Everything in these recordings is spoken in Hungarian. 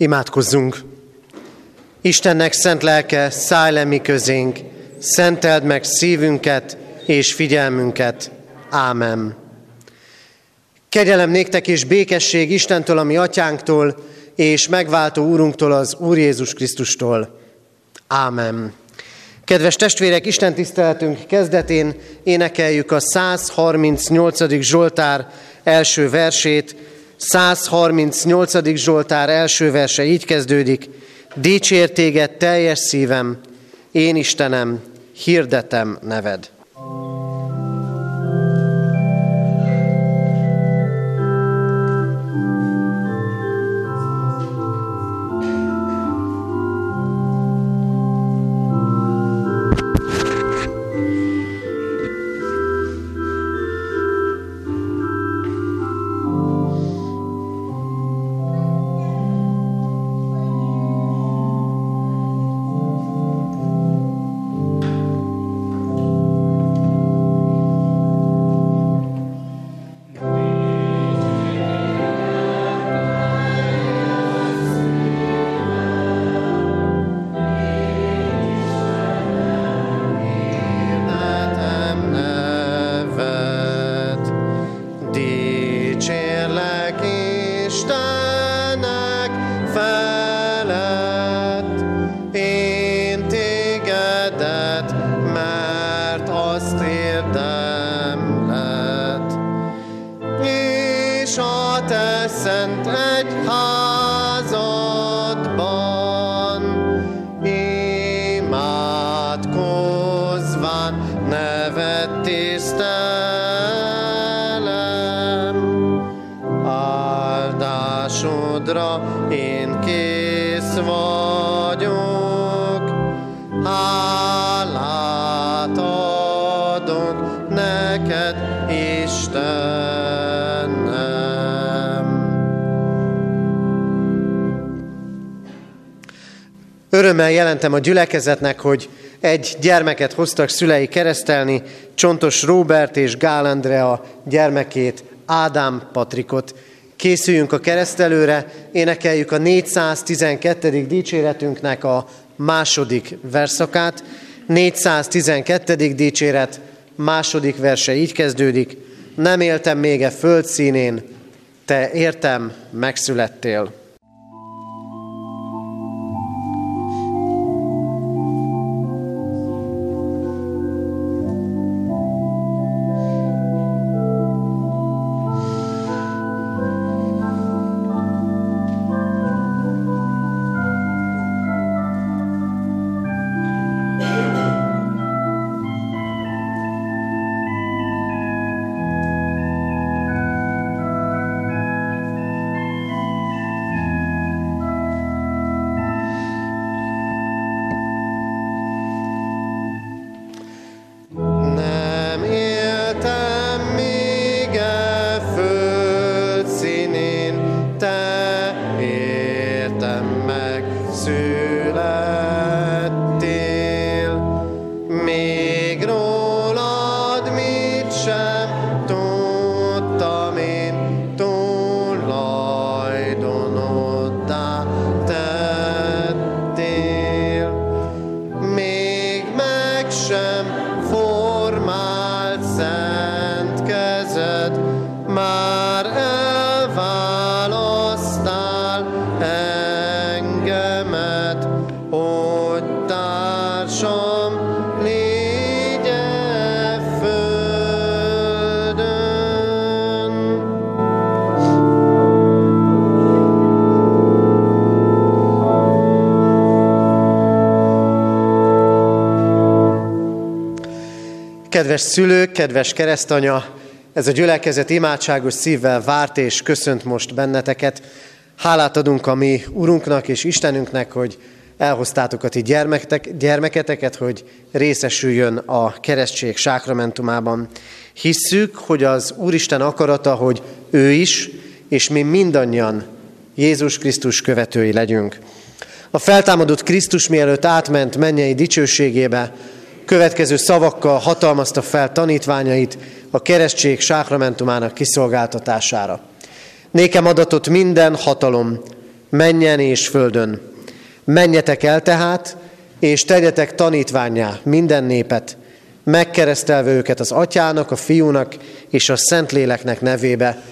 Imádkozzunk! Istennek szent lelke, szállj le mi közénk, szenteld meg szívünket és figyelmünket. Ámen. Kegyelem néktek és békesség Istentől, a mi atyánktól, és megváltó úrunktól, az Úr Jézus Krisztustól. Ámen. Kedves testvérek, Isten tiszteletünk kezdetén énekeljük a 138. Zsoltár első versét, 138. Zsoltár első verse így kezdődik. Dicsér téged teljes szívem, én Istenem, hirdetem neved. Kész vagyok. Hálát adok neked, Istenem. Örömmel jelentem a gyülekezetnek, hogy egy gyermeket hoztak szülei keresztelni, Csontos Róbert és Gál Andrea gyermekét, Ádám Patrikot. Készüljünk a keresztelőre, énekeljük a 412. dicséretünknek a második verszakát. 412. dicséret, második verse így kezdődik. Nem éltem még e föld színén, te értem, megszülettél. Kedves szülők, kedves keresztanya, ez a gyülekezet imádságos szívvel várt és köszönt most benneteket. Hálát adunk a mi Urunknak és Istenünknek, hogy elhoztátok a ti gyermeketek, gyermeketeket, hogy részesüljön a keresztség sákramentumában. Hisszük, hogy az Úristen akarata, hogy ő is, és mi mindannyian Jézus Krisztus követői legyünk. A feltámadott Krisztus mielőtt átment mennyei dicsőségébe, következő szavakkal hatalmazta fel tanítványait a keresztség sákramentumának kiszolgáltatására. Nékem adatot minden hatalom menjen és földön. Menjetek el tehát, és tegyetek tanítványá minden népet, megkeresztelve őket az atyának, a fiúnak és a szentléleknek nevébe,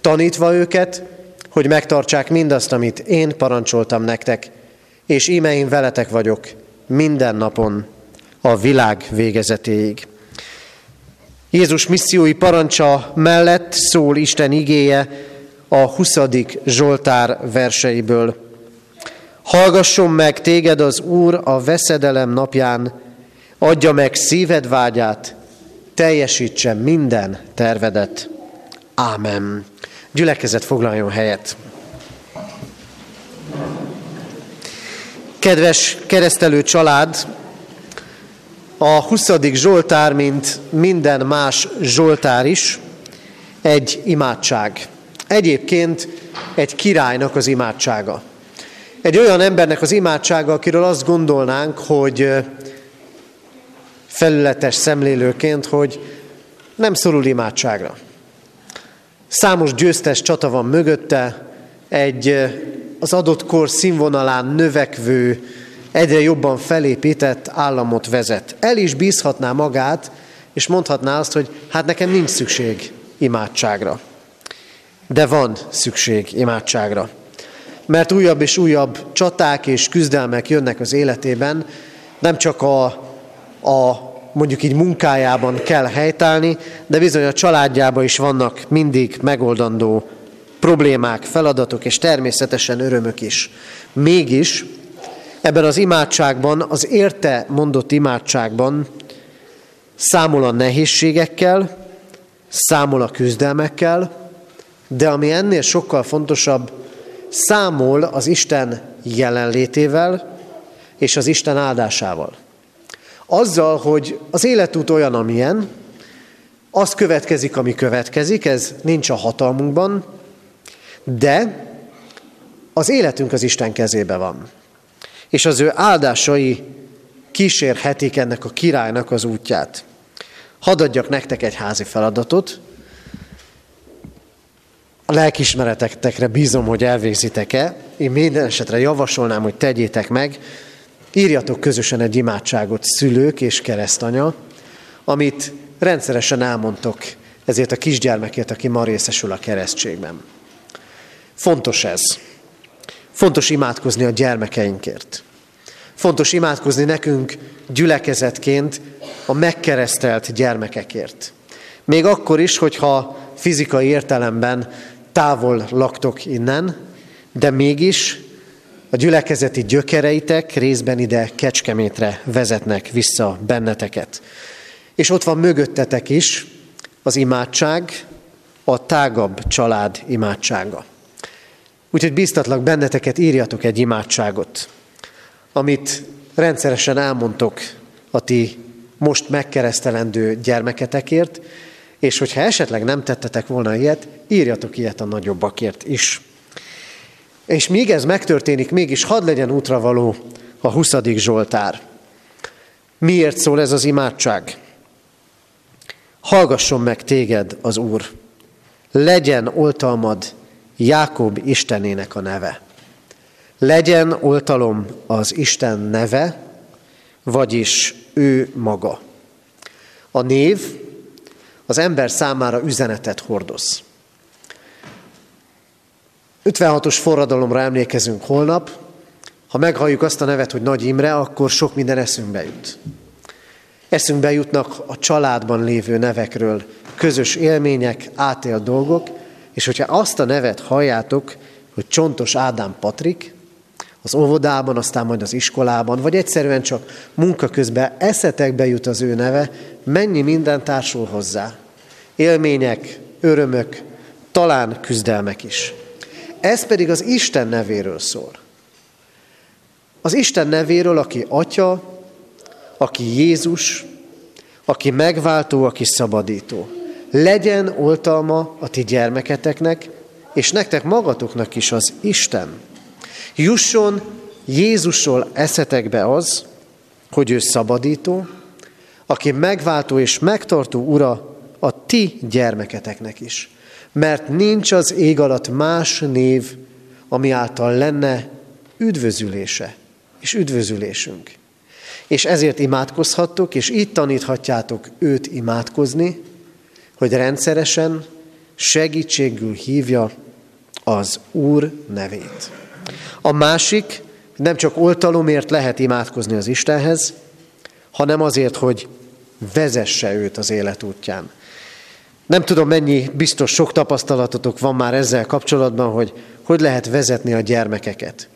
tanítva őket, hogy megtartsák mindazt, amit én parancsoltam nektek, és íme én veletek vagyok minden napon a világ végezetéig. Jézus missziói parancsa mellett szól Isten igéje a 20. Zsoltár verseiből. Hallgasson meg téged az Úr a veszedelem napján, adja meg szíved vágyát, teljesítse minden tervedet. Ámen. Gyülekezet foglaljon helyet. Kedves keresztelő család, a 20. Zsoltár, mint minden más Zsoltár is, egy imádság. Egyébként egy királynak az imádsága. Egy olyan embernek az imádsága, akiről azt gondolnánk, hogy felületes szemlélőként, hogy nem szorul imádságra. Számos győztes csata van mögötte, egy az adott kor színvonalán növekvő, egyre jobban felépített államot vezet. El is bízhatná magát, és mondhatná azt, hogy hát nekem nincs szükség imádságra. De van szükség imádságra. Mert újabb és újabb csaták és küzdelmek jönnek az életében, nem csak a, a mondjuk így munkájában kell helytállni, de bizony a családjában is vannak mindig megoldandó problémák, feladatok és természetesen örömök is. Mégis ebben az imádságban, az érte mondott imádságban számol a nehézségekkel, számol a küzdelmekkel, de ami ennél sokkal fontosabb, számol az Isten jelenlétével és az Isten áldásával. Azzal, hogy az életút olyan, amilyen, az következik, ami következik, ez nincs a hatalmunkban, de az életünk az Isten kezébe van. És az ő áldásai kísérhetik ennek a királynak az útját. Hadd adjak nektek egy házi feladatot. A lelkismeretekre bízom, hogy elvégzitek-e. Én minden esetre javasolnám, hogy tegyétek meg. Írjatok közösen egy imádságot szülők és keresztanya, amit rendszeresen elmondtok ezért a kisgyermekért, aki ma részesül a keresztségben. Fontos ez. Fontos imádkozni a gyermekeinkért. Fontos imádkozni nekünk gyülekezetként a megkeresztelt gyermekekért. Még akkor is, hogyha fizikai értelemben távol laktok innen, de mégis a gyülekezeti gyökereitek részben ide Kecskemétre vezetnek vissza benneteket. És ott van mögöttetek is az imádság, a tágabb család imádsága. Úgyhogy bíztatlak benneteket, írjatok egy imádságot, amit rendszeresen elmondtok a ti most megkeresztelendő gyermeketekért, és hogyha esetleg nem tettetek volna ilyet, írjatok ilyet a nagyobbakért is. És míg ez megtörténik, mégis hadd legyen útra való a 20. Zsoltár. Miért szól ez az imádság? Hallgasson meg téged az Úr, legyen oltalmad Jákob Istenének a neve. Legyen oltalom az Isten neve, vagyis ő maga. A név az ember számára üzenetet hordoz. 56-os forradalomra emlékezünk holnap. Ha meghalljuk azt a nevet, hogy Nagy Imre, akkor sok minden eszünkbe jut. Eszünkbe jutnak a családban lévő nevekről közös élmények, átélt dolgok, és hogyha azt a nevet halljátok, hogy Csontos Ádám Patrik, az óvodában, aztán majd az iskolában, vagy egyszerűen csak munka közben eszetekbe jut az ő neve, mennyi minden társul hozzá. Élmények, örömök, talán küzdelmek is. Ez pedig az Isten nevéről szól. Az Isten nevéről, aki Atya, aki Jézus, aki megváltó, aki szabadító legyen oltalma a ti gyermeketeknek, és nektek magatoknak is az Isten. Jusson Jézusról eszetekbe az, hogy ő szabadító, aki megváltó és megtartó ura a ti gyermeketeknek is. Mert nincs az ég alatt más név, ami által lenne üdvözülése és üdvözülésünk. És ezért imádkozhattok, és így taníthatjátok őt imádkozni, hogy rendszeresen segítségül hívja az Úr nevét. A másik, nem csak oltalomért lehet imádkozni az Istenhez, hanem azért, hogy vezesse őt az élet útján. Nem tudom, mennyi biztos sok tapasztalatotok van már ezzel kapcsolatban, hogy hogy lehet vezetni a gyermekeket.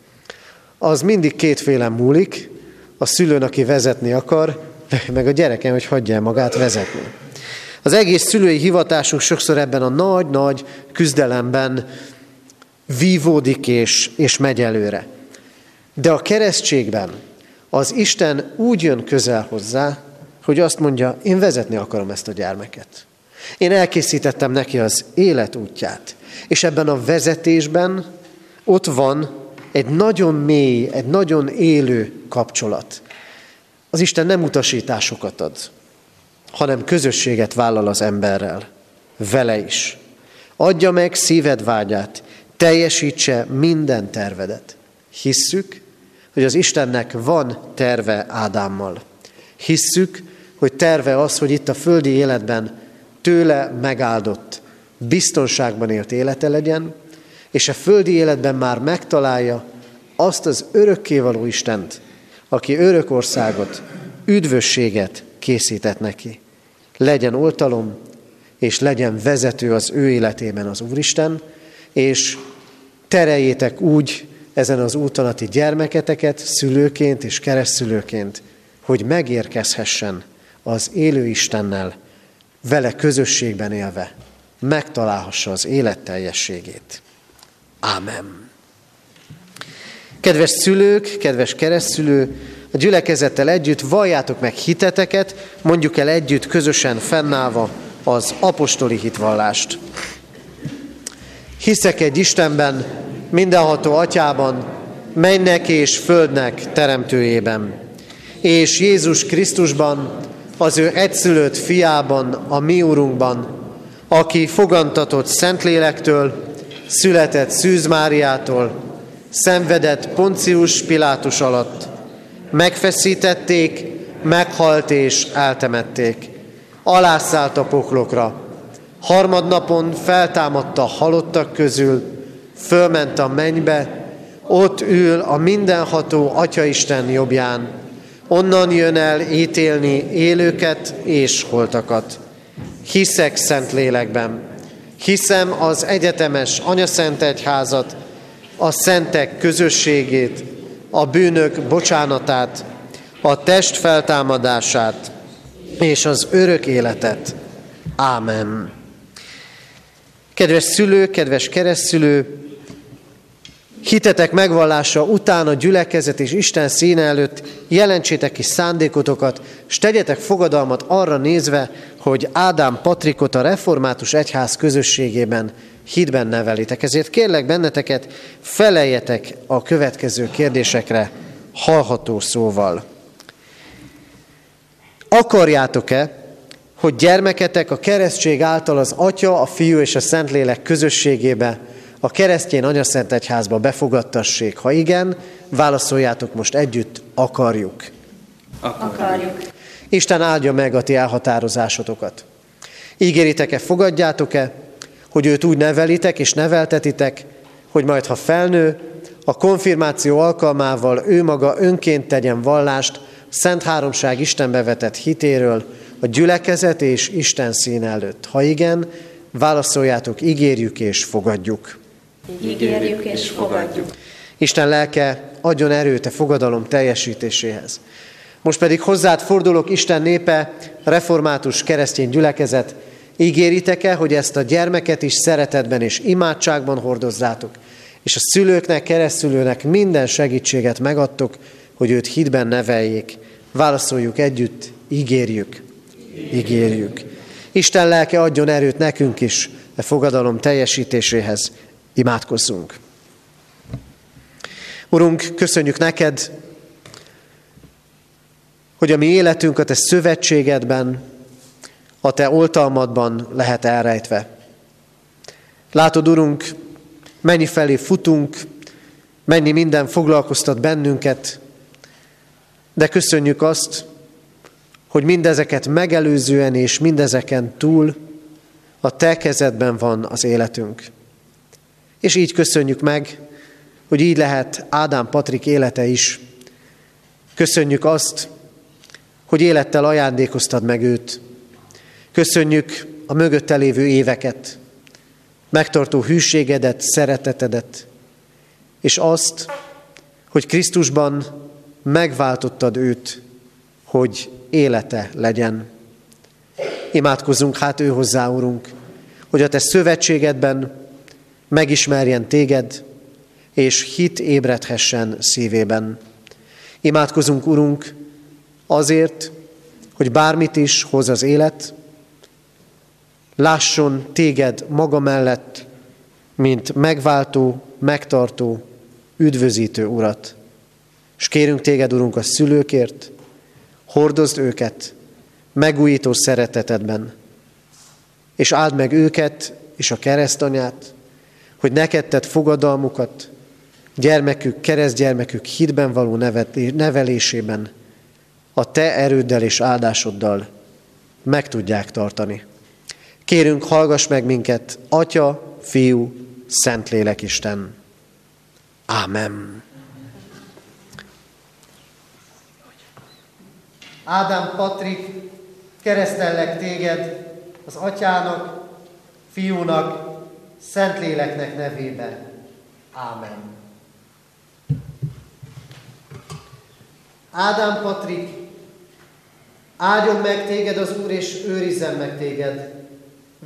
Az mindig kétféle múlik, a szülőn, aki vezetni akar, meg a gyereken, hogy hagyja magát vezetni. Az egész szülői hivatásunk sokszor ebben a nagy-nagy küzdelemben vívódik és, és megy előre. De a keresztségben az Isten úgy jön közel hozzá, hogy azt mondja, én vezetni akarom ezt a gyermeket. Én elkészítettem neki az élet útját. És ebben a vezetésben ott van egy nagyon mély, egy nagyon élő kapcsolat. Az Isten nem utasításokat ad, hanem közösséget vállal az emberrel, vele is. Adja meg szíved vágyát, teljesítse minden tervedet. Hisszük, hogy az Istennek van terve Ádámmal. Hisszük, hogy terve az, hogy itt a földi életben tőle megáldott, biztonságban élt élete legyen, és a földi életben már megtalálja azt az örökkévaló Istent, aki örök országot, üdvösséget készített neki. Legyen oltalom, és legyen vezető az ő életében az Úristen, és tereljétek úgy ezen az úton a ti gyermeketeket, szülőként és keresztülőként, hogy megérkezhessen az élő Istennel, vele közösségben élve, megtalálhassa az élet teljességét. Ámen. Kedves szülők, kedves keresztülő, a gyülekezettel együtt valljátok meg hiteteket, mondjuk el együtt közösen fennállva az apostoli hitvallást. Hiszek egy Istenben, mindenható atyában, mennek és földnek teremtőjében, és Jézus Krisztusban, az ő egyszülött fiában, a mi úrunkban, aki fogantatott Szentlélektől, született Szűz Máriától, szenvedett Poncius Pilátus alatt, megfeszítették, meghalt és eltemették, alászállt a poklokra, harmadnapon feltámadta halottak közül, fölment a mennybe, ott ül a mindenható Atyaisten jobbján, onnan jön el ítélni élőket és holtakat. Hiszek szent lélekben, hiszem az egyetemes anyaszent egyházat, a szentek közösségét, a bűnök bocsánatát, a test feltámadását és az örök életet. Ámen. Kedves szülő, kedves keresztülő, Hitetek megvallása után a gyülekezet és Isten színe előtt jelentsétek ki szándékotokat, és tegyetek fogadalmat arra nézve, hogy Ádám Patrikot a református egyház közösségében hitben nevelitek. Ezért kérlek benneteket, feleljetek a következő kérdésekre hallható szóval. Akarjátok-e, hogy gyermeketek a keresztség által az Atya, a Fiú és a Szentlélek közösségébe a keresztény anyaszent egyházba befogadtassék? Ha igen, válaszoljátok most együtt, akarjuk. Akarjuk. Isten áldja meg a ti elhatározásotokat. Ígéritek-e, fogadjátok-e, hogy őt úgy nevelitek és neveltetitek, hogy majd ha felnő, a konfirmáció alkalmával ő maga önként tegyen vallást Szent Háromság Istenbe vetett hitéről a gyülekezet és Isten szín előtt. Ha igen, válaszoljátok, ígérjük és fogadjuk. Ígérjük és fogadjuk. Isten lelke adjon erőt a fogadalom teljesítéséhez. Most pedig hozzád fordulok, Isten népe, református keresztény gyülekezet, ígéritek-e, hogy ezt a gyermeket is szeretetben és imádságban hordozzátok, és a szülőknek, keresztülőnek minden segítséget megadtok, hogy őt hitben neveljék. Válaszoljuk együtt, ígérjük, ígérjük. Isten lelke adjon erőt nekünk is a fogadalom teljesítéséhez. Imádkozzunk. Urunk, köszönjük neked, hogy a mi életünk a te szövetségedben, a te oltalmadban lehet elrejtve. Látod, Urunk, mennyi felé futunk, Mennyi minden foglalkoztat bennünket, de köszönjük azt, hogy mindezeket megelőzően és mindezeken túl a te kezedben van az életünk. És így köszönjük meg, hogy így lehet Ádám Patrik élete is. Köszönjük azt, hogy élettel ajándékoztad meg őt. Köszönjük a mögötte lévő éveket, megtartó hűségedet, szeretetedet, és azt, hogy Krisztusban megváltottad őt, hogy élete legyen. Imádkozunk hát ő hozzá, Urunk, hogy a te szövetségedben megismerjen téged, és hit ébredhessen szívében. Imádkozunk, Urunk, azért, hogy bármit is hoz az élet, lásson téged maga mellett, mint megváltó, megtartó, üdvözítő urat. És kérünk téged, Urunk, a szülőkért, hordozd őket megújító szeretetedben, és áld meg őket és a keresztanyát, hogy neked tett fogadalmukat, gyermekük, keresztgyermekük hitben való nevelésében a te erőddel és áldásoddal meg tudják tartani. Kérünk, hallgass meg minket, Atya, Fiú, Szentlélek Isten. Ámen. Ádám Patrik, keresztellek téged az Atyának, Fiúnak, Szentléleknek nevében. Ámen. Ádám Patrik, áldjon meg téged az Úr, és őrizzen meg téged.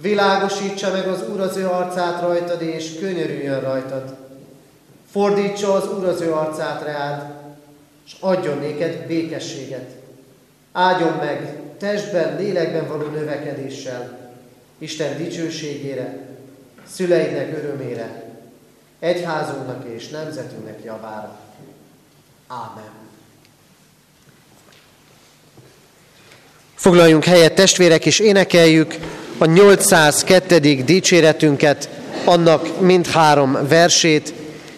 Világosítsa meg az Úr az ő arcát rajtad, és könyörüljön rajtad. Fordítsa az Úr az ő arcát reád, és adjon néked békességet. Áldjon meg testben, lélekben való növekedéssel, Isten dicsőségére, szüleidnek örömére, egyházunknak és nemzetünknek javára. Ámen. Foglaljunk helyet testvérek, és énekeljük a 802. dicséretünket, annak mindhárom versét,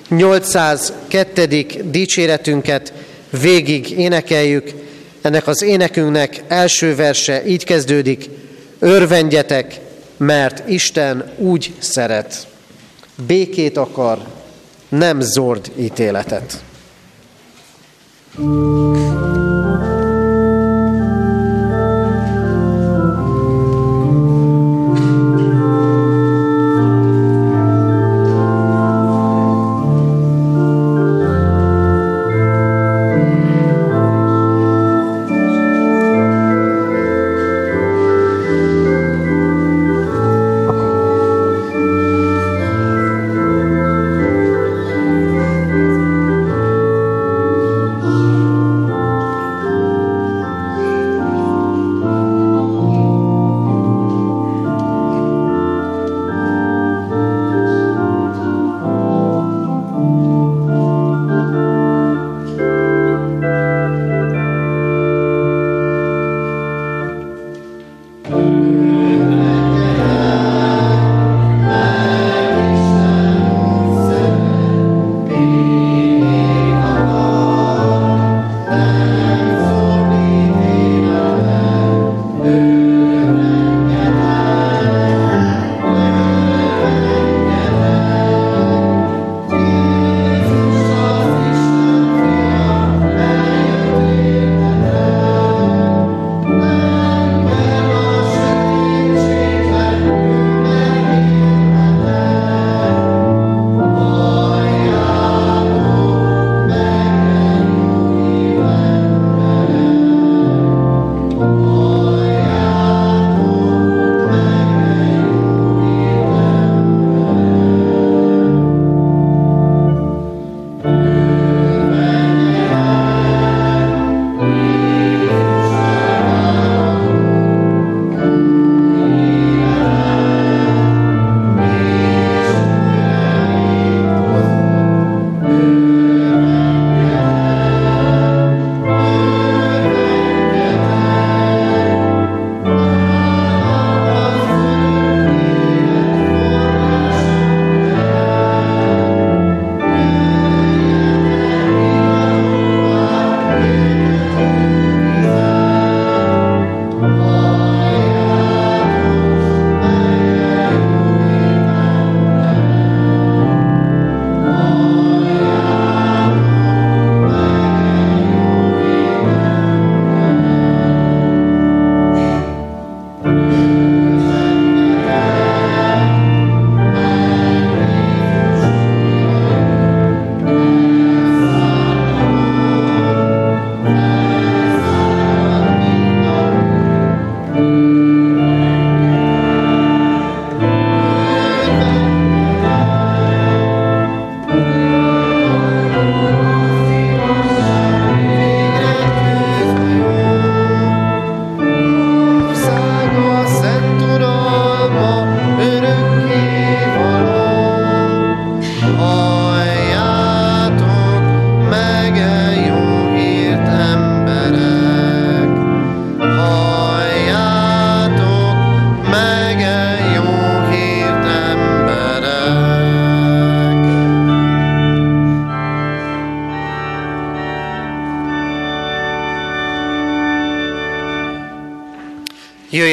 802. dicséretünket végig énekeljük. Ennek az énekünknek első verse így kezdődik, örvendjetek, mert Isten úgy szeret. Békét akar, nem zord ítéletet. thank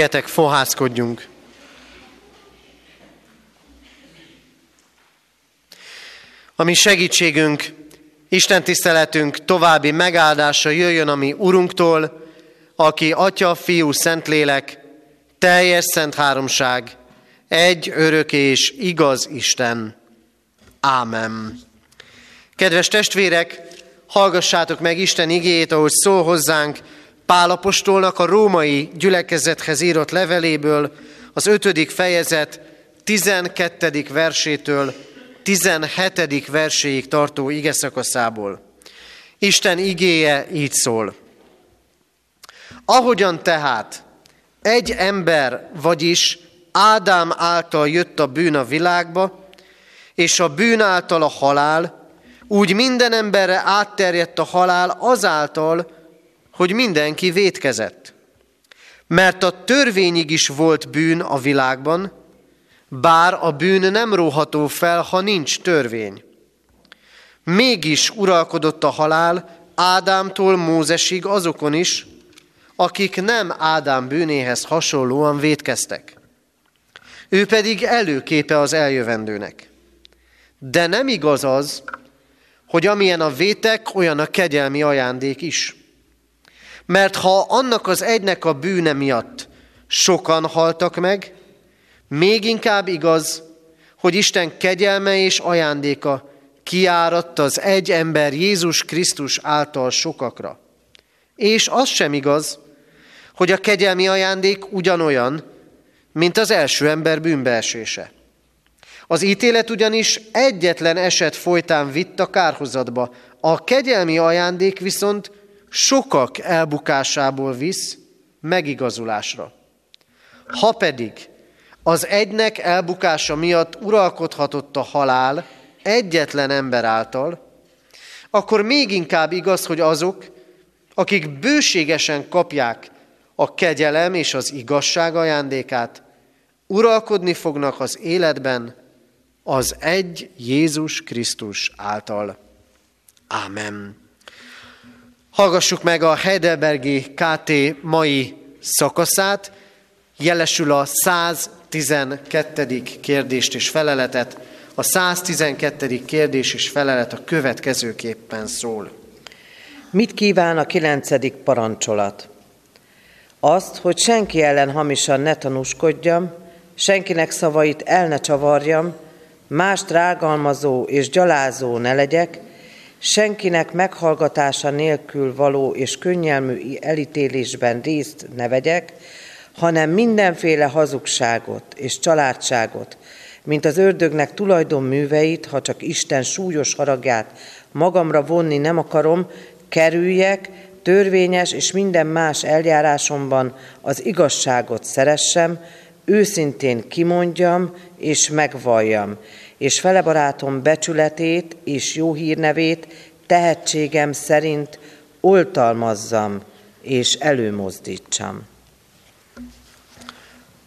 Jöjjetek, fohászkodjunk! A mi segítségünk, Isten tiszteletünk további megáldása jöjjön a mi Urunktól, aki Atya, Fiú, Szentlélek, teljes szent háromság, egy örök és igaz Isten. Ámen. Kedves testvérek, hallgassátok meg Isten igéjét, ahogy szól hozzánk Pálapostolnak a római gyülekezethez írott leveléből, az ötödik fejezet 12. versétől 17. verséig tartó ige szakaszából. Isten igéje így szól. Ahogyan tehát egy ember, vagyis Ádám által jött a bűn a világba, és a bűn által a halál, úgy minden emberre átterjedt a halál azáltal, hogy mindenki vétkezett. Mert a törvényig is volt bűn a világban, bár a bűn nem róható fel, ha nincs törvény. Mégis uralkodott a halál Ádámtól Mózesig azokon is, akik nem Ádám bűnéhez hasonlóan vétkeztek. Ő pedig előképe az eljövendőnek. De nem igaz az, hogy amilyen a vétek, olyan a kegyelmi ajándék is. Mert ha annak az egynek a bűne miatt sokan haltak meg, még inkább igaz, hogy Isten kegyelme és ajándéka kiáradt az egy ember Jézus Krisztus által sokakra. És az sem igaz, hogy a kegyelmi ajándék ugyanolyan, mint az első ember bűnbeesése. Az ítélet ugyanis egyetlen eset folytán vitt a kárhozatba, a kegyelmi ajándék viszont sokak elbukásából visz megigazulásra. Ha pedig az egynek elbukása miatt uralkodhatott a halál egyetlen ember által, akkor még inkább igaz, hogy azok, akik bőségesen kapják a kegyelem és az igazság ajándékát, uralkodni fognak az életben az egy Jézus Krisztus által. Ámen. Hallgassuk meg a Heidelbergi KT mai szakaszát, jelesül a 112. kérdést és feleletet. A 112. kérdés és felelet a következőképpen szól. Mit kíván a kilencedik parancsolat? Azt, hogy senki ellen hamisan ne tanúskodjam, senkinek szavait el ne csavarjam, más rágalmazó és gyalázó ne legyek, senkinek meghallgatása nélkül való és könnyelmű elítélésben részt ne vegyek, hanem mindenféle hazugságot és családságot, mint az ördögnek tulajdon műveit, ha csak Isten súlyos haragját magamra vonni nem akarom, kerüljek, törvényes és minden más eljárásomban az igazságot szeressem, őszintén kimondjam és megvalljam, és fele barátom becsületét és jó hírnevét tehetségem szerint oltalmazzam és előmozdítsam.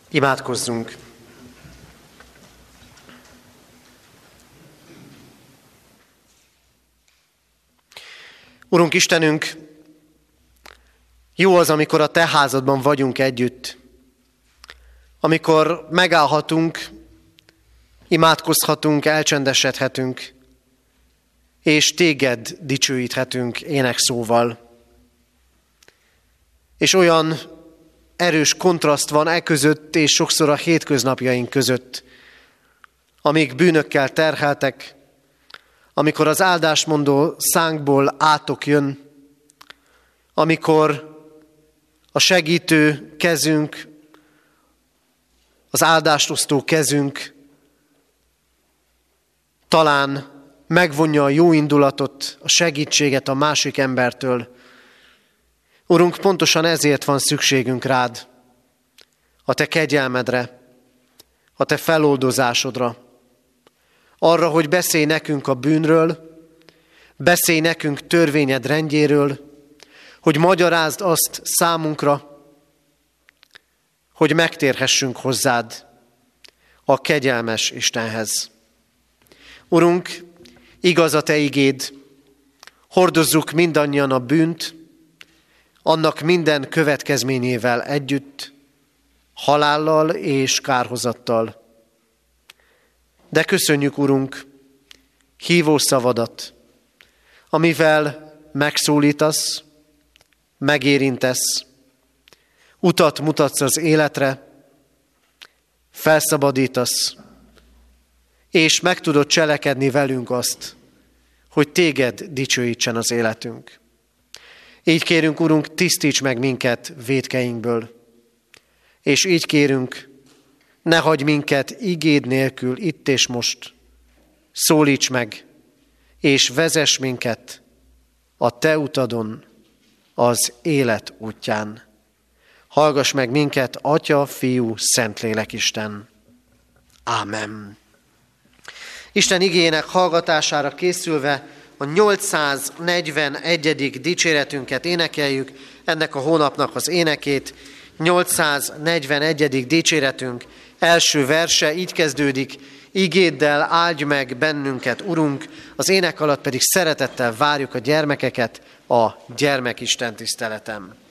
Imádkozzunk! Urunk Istenünk, jó az, amikor a Te házadban vagyunk együtt, amikor megállhatunk, imádkozhatunk, elcsendesedhetünk, és Téged dicsőíthetünk énekszóval. És olyan erős kontraszt van e között, és sokszor a hétköznapjaink között, amíg bűnökkel terheltek, amikor az áldásmondó szánkból átok jön, amikor a segítő kezünk, az áldástosztó kezünk talán megvonja a jó indulatot, a segítséget a másik embertől. Urunk, pontosan ezért van szükségünk rád, a te kegyelmedre, a te feloldozásodra, arra, hogy beszélj nekünk a bűnről, beszélj nekünk törvényed rendjéről, hogy magyarázd azt számunkra, hogy megtérhessünk hozzád, a kegyelmes Istenhez. Urunk, igaz a Te igéd, hordozzuk mindannyian a bűnt, annak minden következményével együtt, halállal és kárhozattal. De köszönjük, Urunk, hívó szavadat, amivel megszólítasz, megérintesz, utat mutatsz az életre, felszabadítasz, és meg tudod cselekedni velünk azt, hogy téged dicsőítsen az életünk. Így kérünk, Urunk, tisztíts meg minket védkeinkből, és így kérünk, ne hagyj minket igéd nélkül itt és most. Szólíts meg, és vezess minket a Te utadon, az élet útján. Hallgass meg minket, Atya, Fiú, Szentlélek Isten. Ámen. Isten igének hallgatására készülve a 841. dicséretünket énekeljük, ennek a hónapnak az énekét. 841. dicséretünk első verse így kezdődik, Igéddel áldj meg bennünket, Urunk, az ének alatt pedig szeretettel várjuk a gyermekeket a gyermekisten tiszteletem.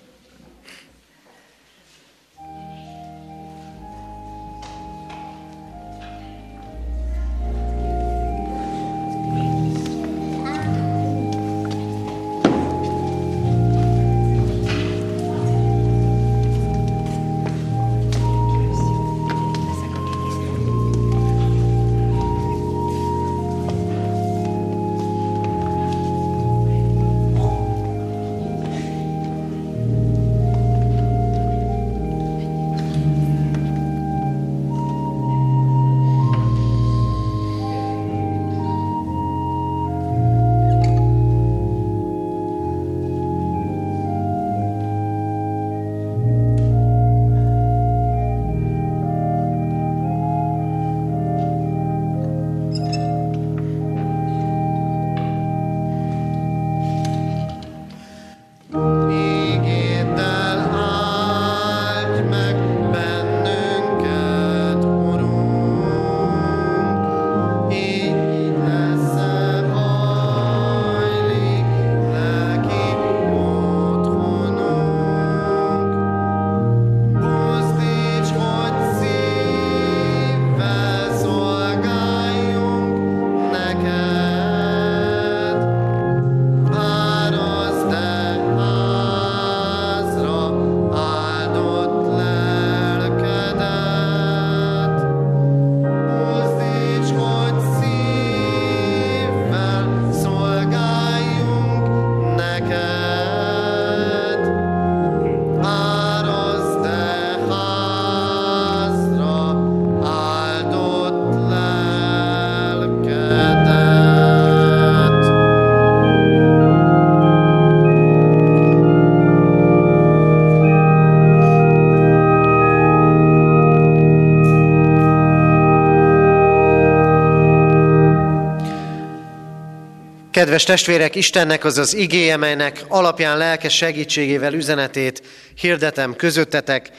Kedves testvérek, Istennek az az igéje, melynek alapján lelke segítségével üzenetét hirdetem közöttetek,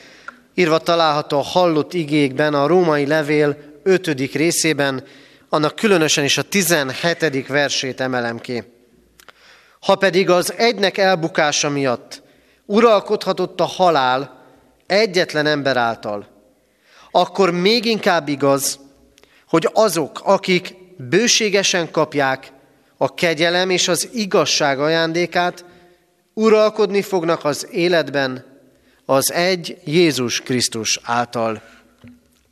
írva található a hallott igékben, a római levél 5. részében, annak különösen is a 17. versét emelem ki. Ha pedig az egynek elbukása miatt uralkodhatott a halál egyetlen ember által, akkor még inkább igaz, hogy azok, akik bőségesen kapják a kegyelem és az igazság ajándékát, uralkodni fognak az életben az egy Jézus Krisztus által.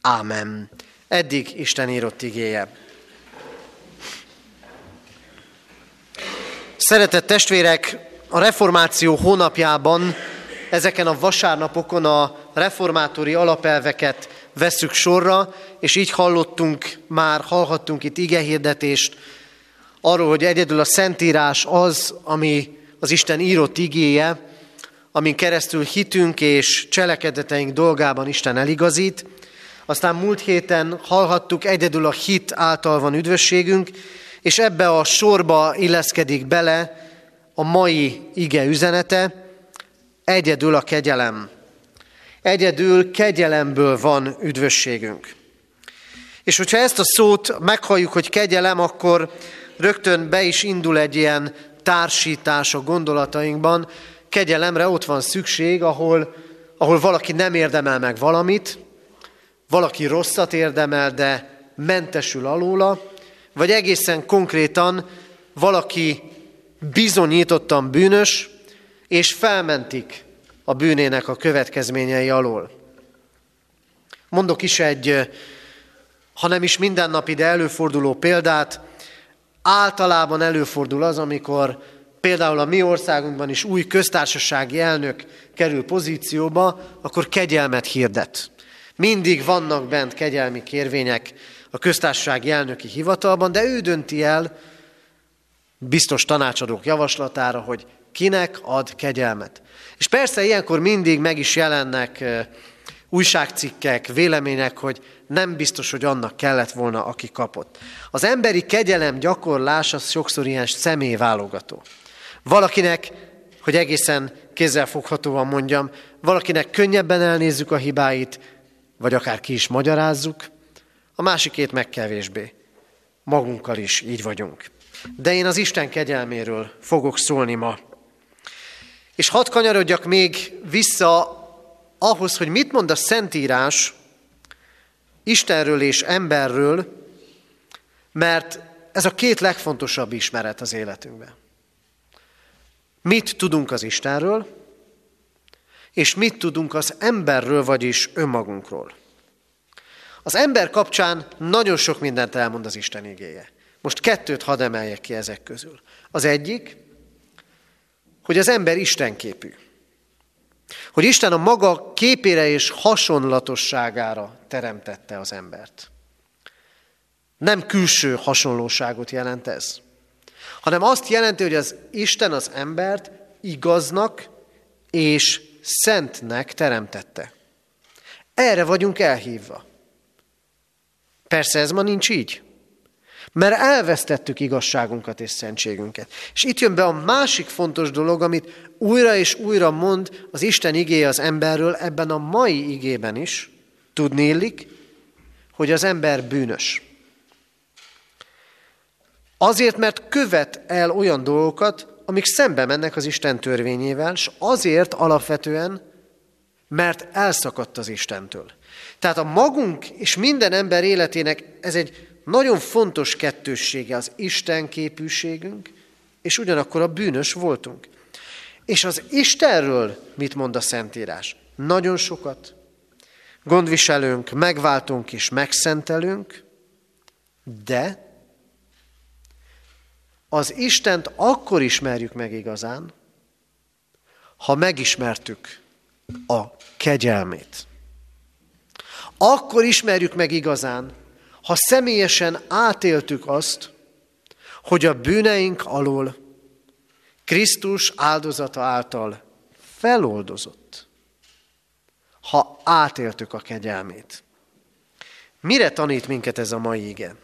Ámen. Eddig Isten írott igéje. Szeretett testvérek, a reformáció hónapjában ezeken a vasárnapokon a reformátori alapelveket veszük sorra, és így hallottunk már, hallhattunk itt igehirdetést arról, hogy egyedül a Szentírás az, ami az Isten írott igéje, amin keresztül hitünk és cselekedeteink dolgában Isten eligazít. Aztán múlt héten hallhattuk, egyedül a hit által van üdvösségünk, és ebbe a sorba illeszkedik bele a mai ige üzenete, egyedül a kegyelem. Egyedül kegyelemből van üdvösségünk. És hogyha ezt a szót meghalljuk, hogy kegyelem, akkor rögtön be is indul egy ilyen társítás a gondolatainkban. Kegyelemre ott van szükség, ahol ahol valaki nem érdemel meg valamit, valaki rosszat érdemel, de mentesül alóla, vagy egészen konkrétan valaki bizonyítottan bűnös, és felmentik a bűnének a következményei alól. Mondok is egy, ha nem is mindennapi, de előforduló példát. Általában előfordul az, amikor például a mi országunkban is új köztársasági elnök kerül pozícióba, akkor kegyelmet hirdet. Mindig vannak bent kegyelmi kérvények a köztársasági elnöki hivatalban, de ő dönti el biztos tanácsadók javaslatára, hogy kinek ad kegyelmet. És persze ilyenkor mindig meg is jelennek újságcikkek, vélemények, hogy nem biztos, hogy annak kellett volna, aki kapott. Az emberi kegyelem gyakorlás az sokszor ilyen személyválogató. Valakinek, hogy egészen kézzelfoghatóan mondjam, valakinek könnyebben elnézzük a hibáit, vagy akár ki is magyarázzuk, a másikét meg kevésbé. Magunkkal is így vagyunk. De én az Isten kegyelméről fogok szólni ma. És hadd kanyarodjak még vissza ahhoz, hogy mit mond a Szentírás Istenről és emberről, mert ez a két legfontosabb ismeret az életünkben. Mit tudunk az Istenről, és mit tudunk az emberről, vagyis önmagunkról. Az ember kapcsán nagyon sok mindent elmond az Isten igéje. Most kettőt hadd emeljek ki ezek közül. Az egyik, hogy az ember istenképű. Hogy Isten a maga képére és hasonlatosságára teremtette az embert. Nem külső hasonlóságot jelent ez, hanem azt jelenti, hogy az Isten az embert igaznak és szentnek teremtette. Erre vagyunk elhívva. Persze ez ma nincs így. Mert elvesztettük igazságunkat és szentségünket. És itt jön be a másik fontos dolog, amit újra és újra mond az Isten igéje az emberről, ebben a mai igében is, tudni hogy az ember bűnös. Azért, mert követ el olyan dolgokat, amik szembe mennek az Isten törvényével, és azért alapvetően, mert elszakadt az Istentől. Tehát a magunk és minden ember életének ez egy nagyon fontos kettőssége az Isten képűségünk, és ugyanakkor a bűnös voltunk. És az Istenről mit mond a Szentírás? Nagyon sokat. Gondviselünk, megváltunk és megszentelünk, de az Istent akkor ismerjük meg igazán, ha megismertük a kegyelmét. Akkor ismerjük meg igazán, ha személyesen átéltük azt, hogy a bűneink alól Krisztus áldozata által feloldozott, ha átéltük a kegyelmét. Mire tanít minket ez a mai ige?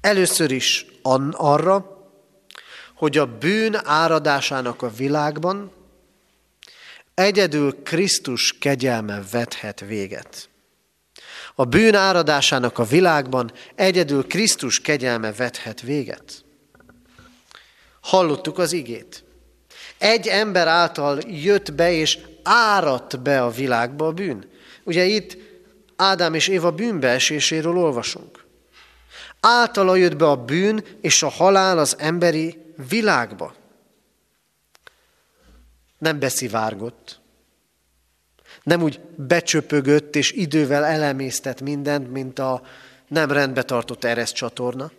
Először is arra, hogy a bűn áradásának a világban egyedül Krisztus kegyelme vethet véget. A bűn áradásának a világban egyedül Krisztus kegyelme vethet véget. Hallottuk az igét. Egy ember által jött be és áradt be a világba a bűn. Ugye itt Ádám és Éva bűnbeeséséről olvasunk. Általa jött be a bűn és a halál az emberi világba. Nem beszivárgott, nem úgy becsöpögött és idővel elemésztett mindent, mint a nem rendbe tartott ereszt csatorna,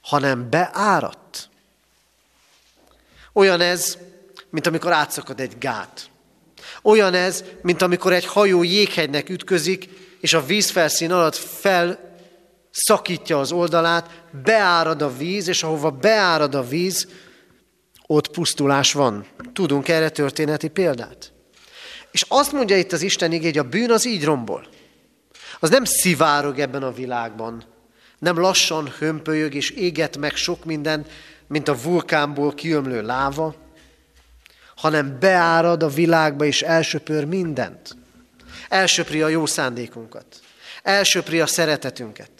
hanem beáradt. Olyan ez, mint amikor átszakad egy gát. Olyan ez, mint amikor egy hajó jéghegynek ütközik, és a vízfelszín alatt felszakítja az oldalát, beárad a víz, és ahova beárad a víz, ott pusztulás van. Tudunk erre történeti példát? És azt mondja itt az Isten igé, hogy a bűn az így rombol. Az nem szivárog ebben a világban, nem lassan hömpölyög és éget meg sok minden, mint a vulkánból kiömlő láva, hanem beárad a világba és elsöpör mindent. Elsöpri a jó szándékunkat, elsöpri a szeretetünket,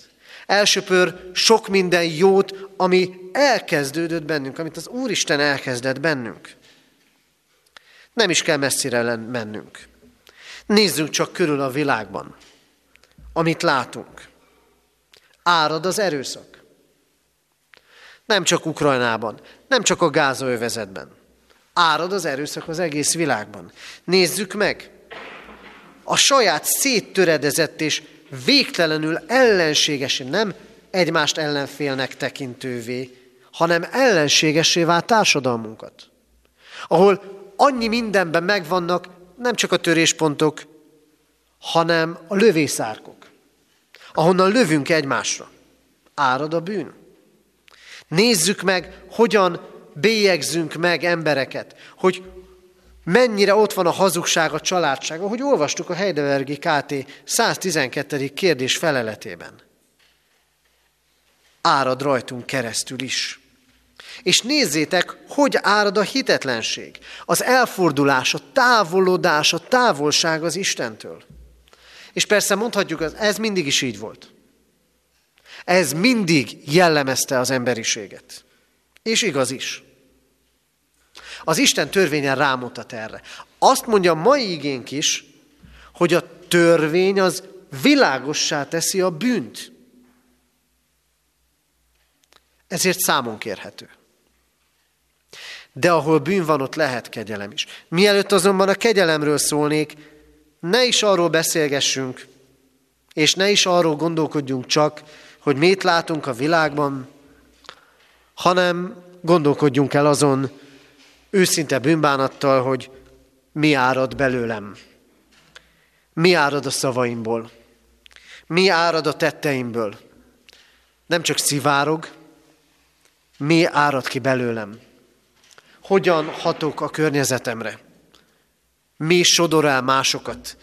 elsöpör sok minden jót, ami elkezdődött bennünk, amit az Úristen elkezdett bennünk. Nem is kell messzire mennünk. Nézzünk csak körül a világban, amit látunk. Árad az erőszak. Nem csak Ukrajnában, nem csak a gázaövezetben. Árad az erőszak az egész világban. Nézzük meg! A saját széttöredezett és végtelenül ellenségesen, nem egymást ellenfélnek tekintővé, hanem ellenségesé vált társadalmunkat. Ahol annyi mindenben megvannak nem csak a töréspontok, hanem a lövészárkok, ahonnan lövünk egymásra. Árad a bűn. Nézzük meg, hogyan bélyegzünk meg embereket, hogy mennyire ott van a hazugság, a családság, ahogy olvastuk a Heidelbergi KT 112. kérdés feleletében. Árad rajtunk keresztül is. És nézzétek, hogy árad a hitetlenség, az elfordulás, a távolodás, a távolság az Istentől. És persze mondhatjuk, ez mindig is így volt. Ez mindig jellemezte az emberiséget. És igaz is. Az Isten törvényen rámutat erre. Azt mondja a mai igénk is, hogy a törvény az világossá teszi a bűnt. Ezért számon kérhető. De ahol bűn van, ott lehet kegyelem is. Mielőtt azonban a kegyelemről szólnék, ne is arról beszélgessünk, és ne is arról gondolkodjunk csak, hogy mit látunk a világban, hanem gondolkodjunk el azon őszinte bűnbánattal, hogy mi árad belőlem. Mi árad a szavaimból. Mi árad a tetteimből. Nem csak szivárog, mi árad ki belőlem. Hogyan hatok a környezetemre. Mi sodor másokat.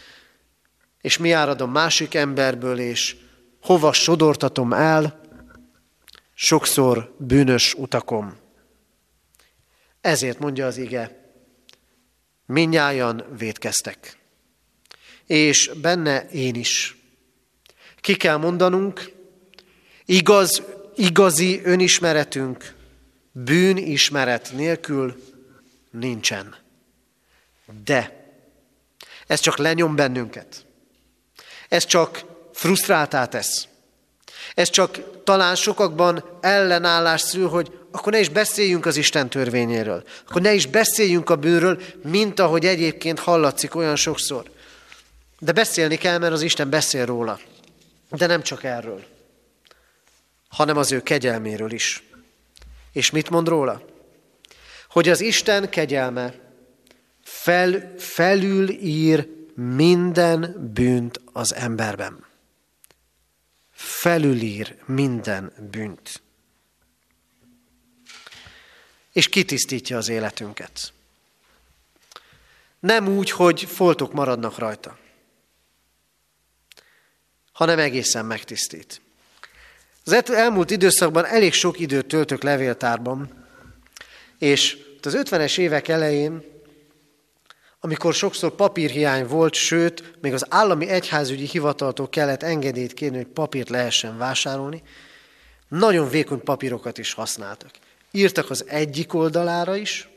És mi árad a másik emberből, és hova sodortatom el, sokszor bűnös utakom. Ezért mondja az ige, minnyájan védkeztek. És benne én is. Ki kell mondanunk, igaz, igazi önismeretünk bűnismeret nélkül nincsen. De ez csak lenyom bennünket. Ez csak frusztráltá tesz. Ez csak talán sokakban ellenállás szül, hogy akkor ne is beszéljünk az Isten törvényéről. Akkor ne is beszéljünk a bűnről, mint ahogy egyébként hallatszik olyan sokszor. De beszélni kell, mert az Isten beszél róla. De nem csak erről, hanem az ő kegyelméről is. És mit mond róla? Hogy az Isten kegyelme fel, felül ír minden bűnt az emberben felülír minden bűnt. És kitisztítja az életünket. Nem úgy, hogy foltok maradnak rajta, hanem egészen megtisztít. Az elmúlt időszakban elég sok időt töltök levéltárban, és az 50-es évek elején amikor sokszor papírhiány volt, sőt, még az állami egyházügyi hivataltól kellett engedélyt kérni, hogy papírt lehessen vásárolni, nagyon vékony papírokat is használtak. Írtak az egyik oldalára is,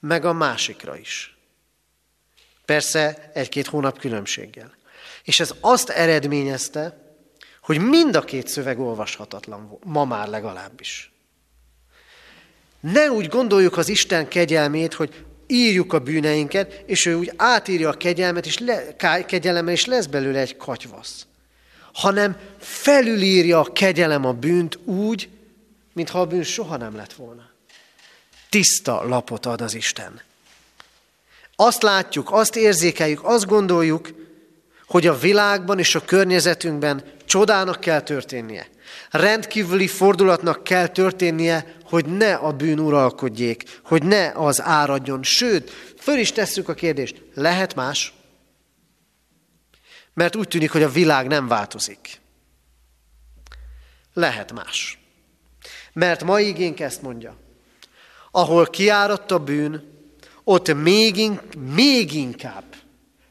meg a másikra is. Persze egy-két hónap különbséggel. És ez azt eredményezte, hogy mind a két szöveg olvashatatlan volt, ma már legalábbis. Ne úgy gondoljuk az Isten kegyelmét, hogy írjuk a bűneinket, és ő úgy átírja a kegyelmet, és le, kegyelemmel, és lesz belőle egy katyvasz. Hanem felülírja a kegyelem a bűnt úgy, mintha a bűn soha nem lett volna. Tiszta lapot ad az Isten. Azt látjuk, azt érzékeljük, azt gondoljuk, hogy a világban és a környezetünkben csodának kell történnie. Rendkívüli fordulatnak kell történnie, hogy ne a bűn uralkodjék, hogy ne az áradjon. Sőt, föl is tesszük a kérdést, lehet más? Mert úgy tűnik, hogy a világ nem változik. Lehet más. Mert ma igénk ezt mondja. Ahol kiáradt a bűn, ott még, in- még inkább,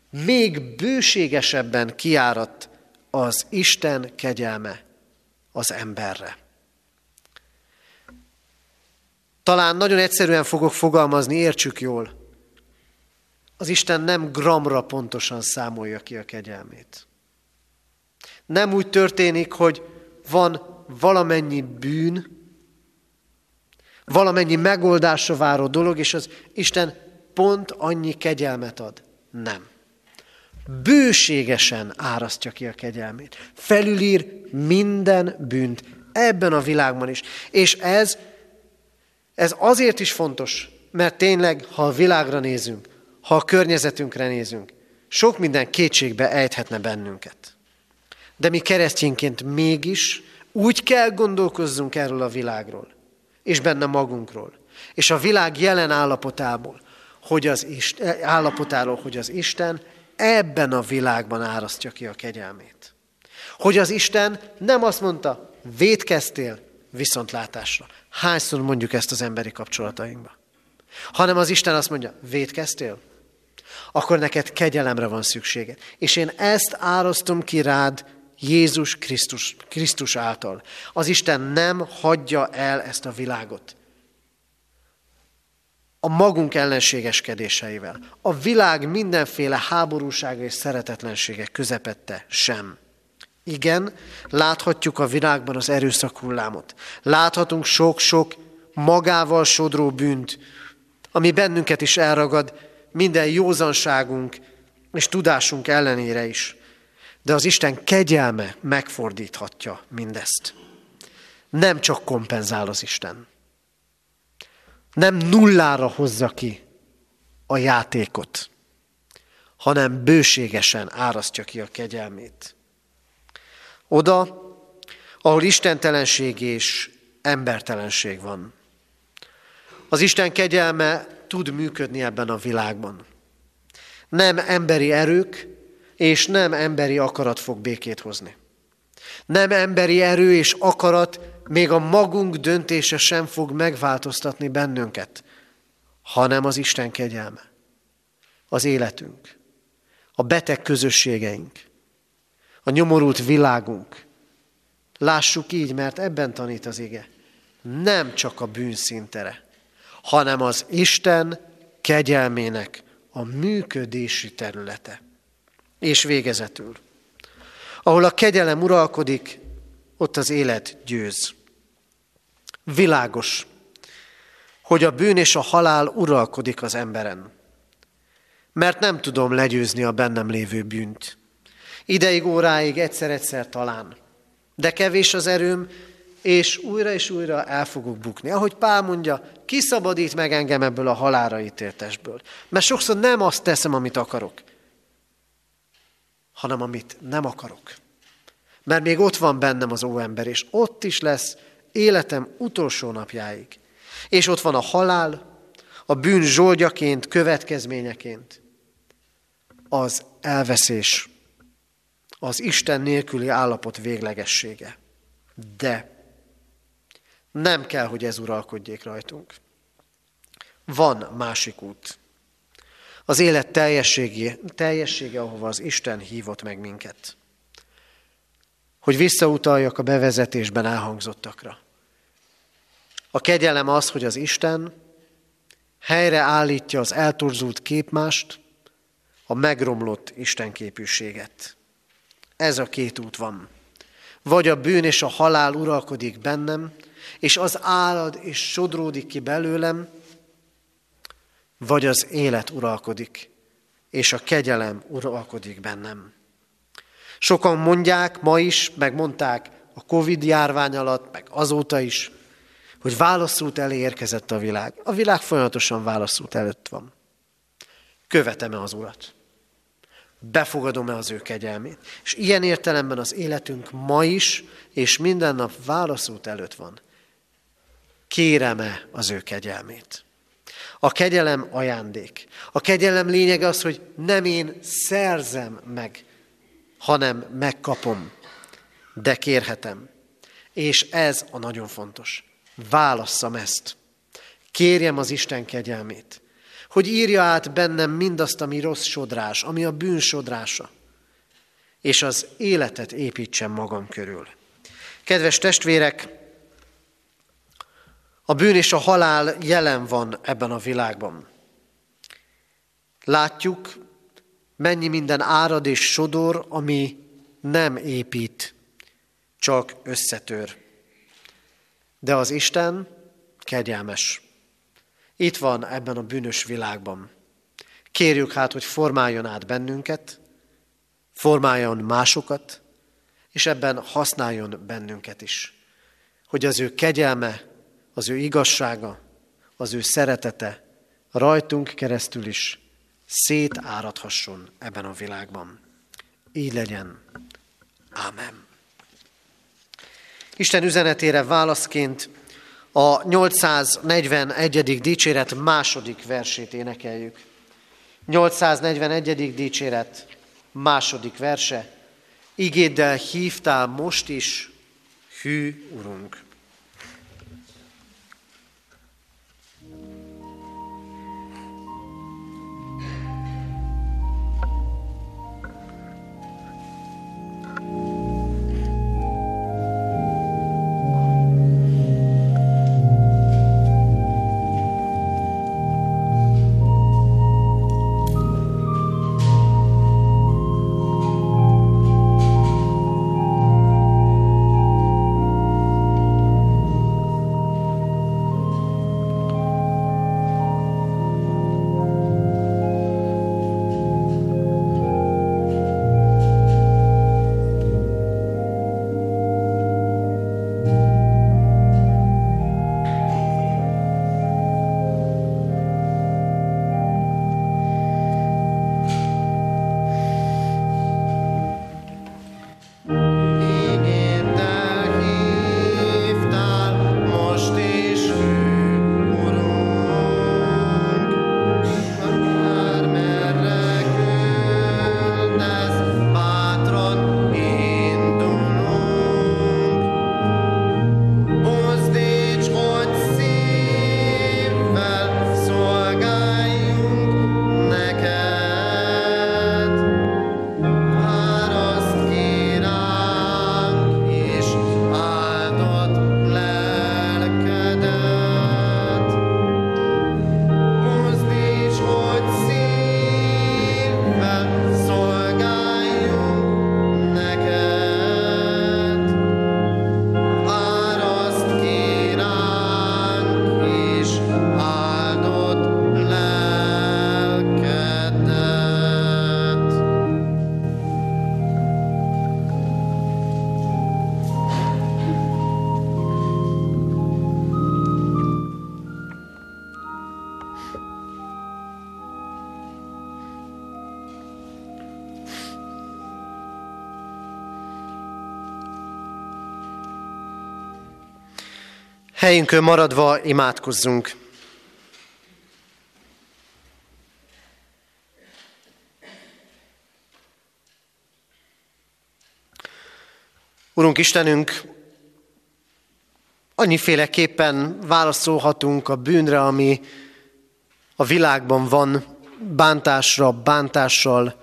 még bőségesebben kiáradt az Isten kegyelme az emberre. Talán nagyon egyszerűen fogok fogalmazni, értsük jól. az Isten nem gramra pontosan számolja ki a kegyelmét. Nem úgy történik, hogy van valamennyi bűn, valamennyi megoldásra váró dolog, és az Isten pont annyi kegyelmet ad. Nem. Bőségesen árasztja ki a kegyelmét. Felülír minden bűnt ebben a világban is. És ez, ez azért is fontos, mert tényleg, ha a világra nézünk, ha a környezetünkre nézünk, sok minden kétségbe ejthetne bennünket. De mi keresztényként mégis úgy kell gondolkozzunk erről a világról, és benne magunkról, és a világ jelen állapotából, hogy az Isten, állapotáról, hogy az Isten ebben a világban árasztja ki a kegyelmét. Hogy az Isten nem azt mondta, védkeztél viszontlátásra. Hányszor mondjuk ezt az emberi kapcsolatainkban? Hanem az Isten azt mondja, védkeztél? Akkor neked kegyelemre van szükséged. És én ezt árasztom ki rád Jézus Krisztus, Krisztus által. Az Isten nem hagyja el ezt a világot. A magunk ellenségeskedéseivel, a világ mindenféle háborúsága és szeretetlensége közepette sem. Igen, láthatjuk a világban az erőszak hullámot. Láthatunk sok-sok magával sodró bűnt, ami bennünket is elragad, minden józanságunk és tudásunk ellenére is. De az Isten kegyelme megfordíthatja mindezt. Nem csak kompenzál az Isten. Nem nullára hozza ki a játékot, hanem bőségesen árasztja ki a kegyelmét. Oda, ahol istentelenség és embertelenség van. Az Isten kegyelme tud működni ebben a világban. Nem emberi erők és nem emberi akarat fog békét hozni. Nem emberi erő és akarat, még a magunk döntése sem fog megváltoztatni bennünket, hanem az Isten kegyelme, az életünk, a beteg közösségeink, a nyomorult világunk. Lássuk így, mert ebben tanít az ige. Nem csak a bűnszintere, hanem az Isten kegyelmének a működési területe. És végezetül. Ahol a kegyelem uralkodik, ott az élet győz. Világos, hogy a bűn és a halál uralkodik az emberen. Mert nem tudom legyőzni a bennem lévő bűnt. Ideig, óráig, egyszer-egyszer talán. De kevés az erőm, és újra és újra el fogok bukni. Ahogy Pál mondja, kiszabadít meg engem ebből a halára ítéltesből. Mert sokszor nem azt teszem, amit akarok, hanem amit nem akarok. Mert még ott van bennem az óember, és ott is lesz életem utolsó napjáig. És ott van a halál, a bűn zsoldjaként, következményeként, az elveszés, az Isten nélküli állapot véglegessége. De nem kell, hogy ez uralkodjék rajtunk. Van másik út. Az élet teljessége, teljessége, ahova az Isten hívott meg minket. Hogy visszautaljak a bevezetésben elhangzottakra. A kegyelem az, hogy az Isten helyre állítja az eltorzult képmást, a megromlott istenképűséget. Ez a két út van. Vagy a bűn és a halál uralkodik bennem, és az állad és sodródik ki belőlem, vagy az élet uralkodik, és a kegyelem uralkodik bennem. Sokan mondják ma is, meg mondták a Covid járvány alatt, meg azóta is, hogy válaszút elé érkezett a világ. A világ folyamatosan válaszút előtt van. Követem-e az Urat? Befogadom-e az ő kegyelmét? És ilyen értelemben az életünk ma is, és minden nap válaszút előtt van. Kérem-e az ő kegyelmét? A kegyelem ajándék. A kegyelem lényege az, hogy nem én szerzem meg, hanem megkapom, de kérhetem. És ez a nagyon fontos. Válasszam ezt. Kérjem az Isten kegyelmét, hogy írja át bennem mindazt, ami rossz sodrás, ami a bűn sodrása, és az életet építsem magam körül. Kedves testvérek, a bűn és a halál jelen van ebben a világban. Látjuk, mennyi minden árad és sodor, ami nem épít, csak összetör. De az Isten kegyelmes. Itt van ebben a bűnös világban. Kérjük hát, hogy formáljon át bennünket, formáljon másokat, és ebben használjon bennünket is. Hogy az ő kegyelme, az ő igazsága, az ő szeretete rajtunk keresztül is szétáradhasson ebben a világban. Így legyen. Ámen. Isten üzenetére válaszként a 841. dicséret második versét énekeljük. 841. dicséret második verse. Igéddel hívtál most is, hű Urunk. Helyünkön maradva imádkozzunk. Urunk Istenünk, annyiféleképpen válaszolhatunk a bűnre, ami a világban van, bántásra, bántással,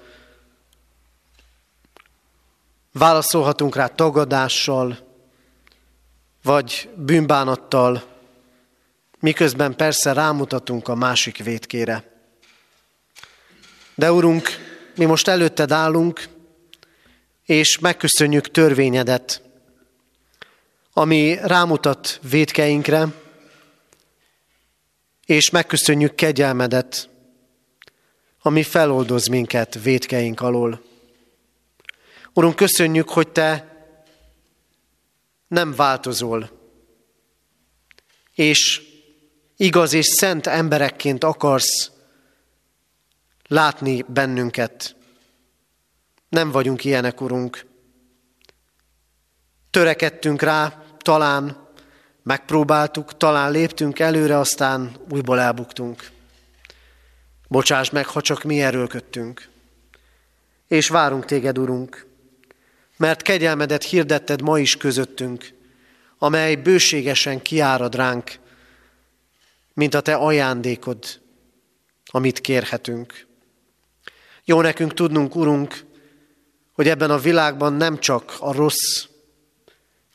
válaszolhatunk rá tagadással, vagy bűnbánattal, miközben persze rámutatunk a másik vétkére. De Urunk, mi most előtted állunk, és megköszönjük törvényedet, ami rámutat védkeinkre, és megköszönjük kegyelmedet, ami feloldoz minket védkeink alól. Urunk, köszönjük, hogy Te nem változol, és igaz és szent emberekként akarsz látni bennünket. Nem vagyunk ilyenek, Urunk. Törekedtünk rá, talán megpróbáltuk, talán léptünk előre, aztán újból elbuktunk. Bocsáss meg, ha csak mi erőlködtünk. És várunk téged, Urunk, mert kegyelmedet hirdetted ma is közöttünk, amely bőségesen kiárad ránk, mint a te ajándékod, amit kérhetünk. Jó nekünk tudnunk, Urunk, hogy ebben a világban nem csak a rossz,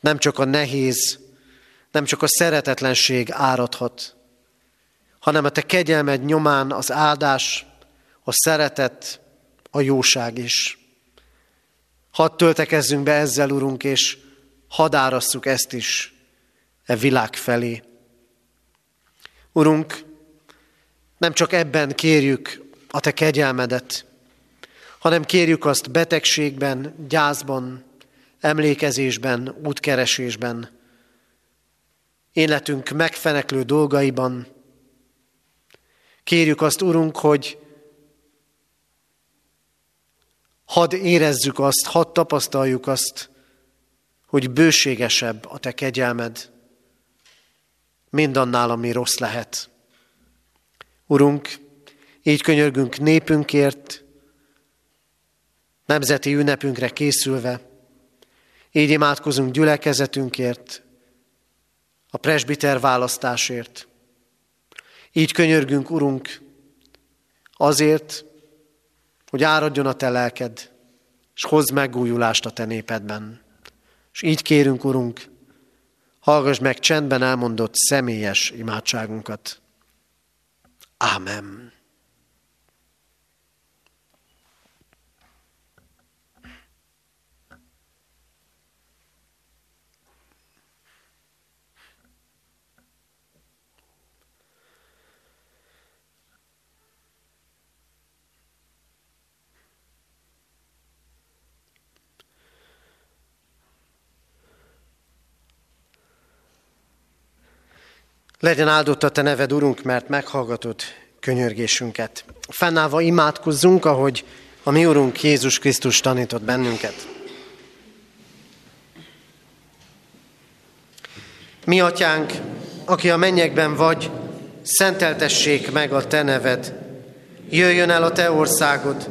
nem csak a nehéz, nem csak a szeretetlenség áradhat, hanem a te kegyelmed nyomán az áldás, a szeretet, a jóság is. Hadd töltekezzünk be ezzel, Urunk, és hadd árasszuk ezt is e világ felé. Urunk, nem csak ebben kérjük a Te kegyelmedet, hanem kérjük azt betegségben, gyászban, emlékezésben, útkeresésben, életünk megfeneklő dolgaiban. Kérjük azt, Urunk, hogy hadd érezzük azt, hadd tapasztaljuk azt, hogy bőségesebb a Te kegyelmed, mindannál, ami rossz lehet. Urunk, így könyörgünk népünkért, nemzeti ünnepünkre készülve, így imádkozunk gyülekezetünkért, a presbiter választásért. Így könyörgünk, Urunk, azért, hogy áradjon a Te lelked, és hozz megújulást a Te népedben. És így kérünk, Urunk, hallgass meg csendben elmondott személyes imádságunkat. Ámen. Legyen áldott a Te neved, Urunk, mert meghallgatod könyörgésünket. Fennállva imádkozzunk, ahogy a mi Urunk Jézus Krisztus tanított bennünket. Mi, Atyánk, aki a mennyekben vagy, szenteltessék meg a Te neved. Jöjjön el a Te országod,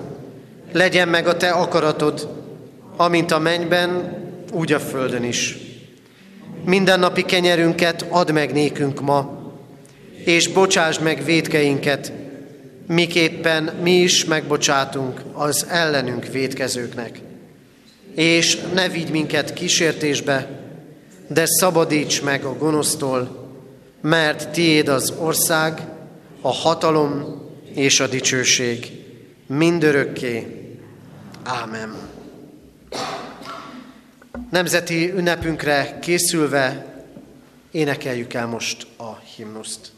legyen meg a Te akaratod, amint a mennyben, úgy a földön is. Mindennapi kenyerünket add meg nékünk ma, és bocsásd meg védkeinket, miképpen mi is megbocsátunk az ellenünk védkezőknek. És ne vigy minket kísértésbe, de szabadíts meg a gonosztól, mert tiéd az ország, a hatalom és a dicsőség mindörökké. Ámen. Nemzeti ünnepünkre készülve énekeljük el most a himnuszt.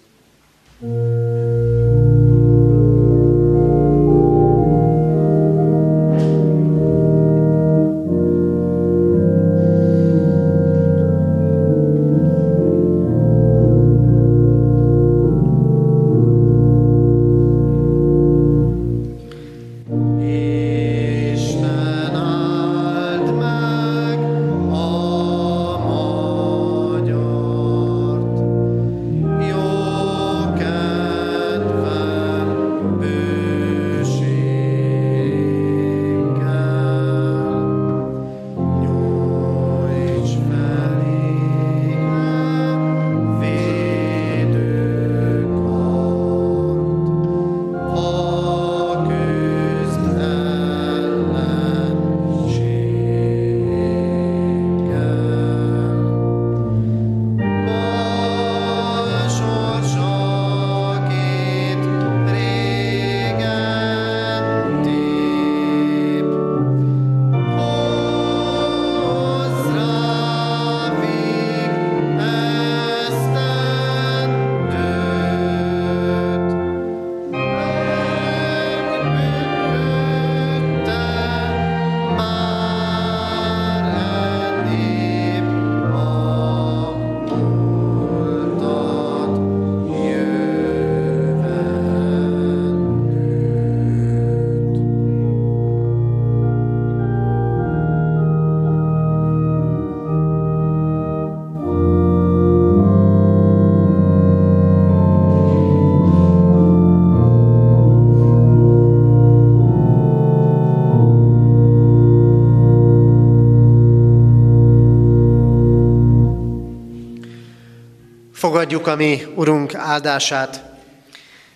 Fogadjuk a mi Urunk áldását.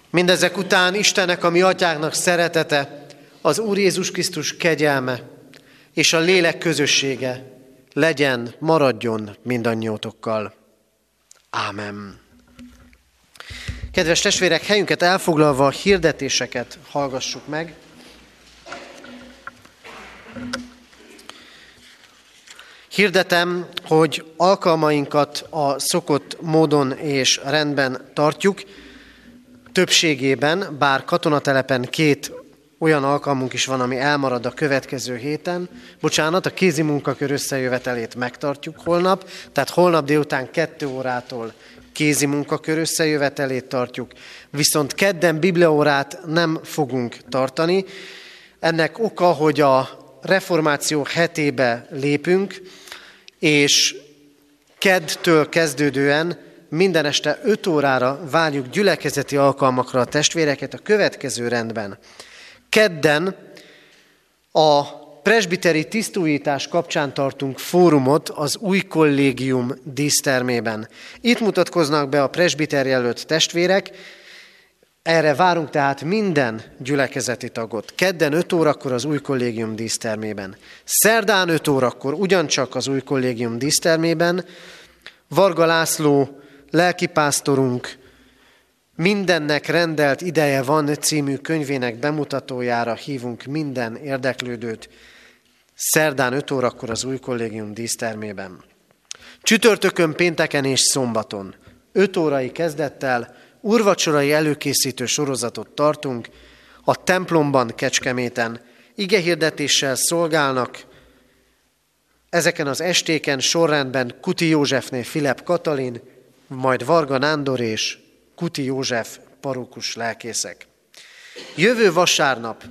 Mindezek után Istennek, a mi atyáknak szeretete, az Úr Jézus Krisztus kegyelme és a lélek közössége legyen, maradjon mindannyiótokkal. Ámen. Kedves testvérek, helyünket elfoglalva a hirdetéseket hallgassuk meg. Hirdetem, hogy alkalmainkat a szokott módon és rendben tartjuk, többségében, bár katonatelepen két olyan alkalmunk is van, ami elmarad a következő héten. Bocsánat, a kézi munkakör összejövetelét megtartjuk holnap, tehát holnap délután kettő órától kézi munkakör összejövetelét tartjuk, viszont kedden bibliaórát nem fogunk tartani. Ennek oka, hogy a reformáció hetébe lépünk, és keddtől kezdődően minden este 5 órára várjuk gyülekezeti alkalmakra a testvéreket a következő rendben. Kedden a presbiteri tisztújítás kapcsán tartunk fórumot az új kollégium dísztermében. Itt mutatkoznak be a presbiter jelölt testvérek, erre várunk tehát minden gyülekezeti tagot. Kedden 5 órakor az új kollégium dísztermében. Szerdán 5 órakor ugyancsak az új kollégium dísztermében Varga László lelkipásztorunk Mindennek rendelt ideje van című könyvének bemutatójára hívunk minden érdeklődőt szerdán 5 órakor az új kollégium dísztermében. Csütörtökön, pénteken és szombaton 5 órai kezdettel urvacsorai előkészítő sorozatot tartunk, a templomban Kecskeméten. Igehirdetéssel szolgálnak, ezeken az estéken sorrendben Kuti Józsefné Filip Katalin, majd Varga Nándor és Kuti József parókus lelkészek. Jövő vasárnap.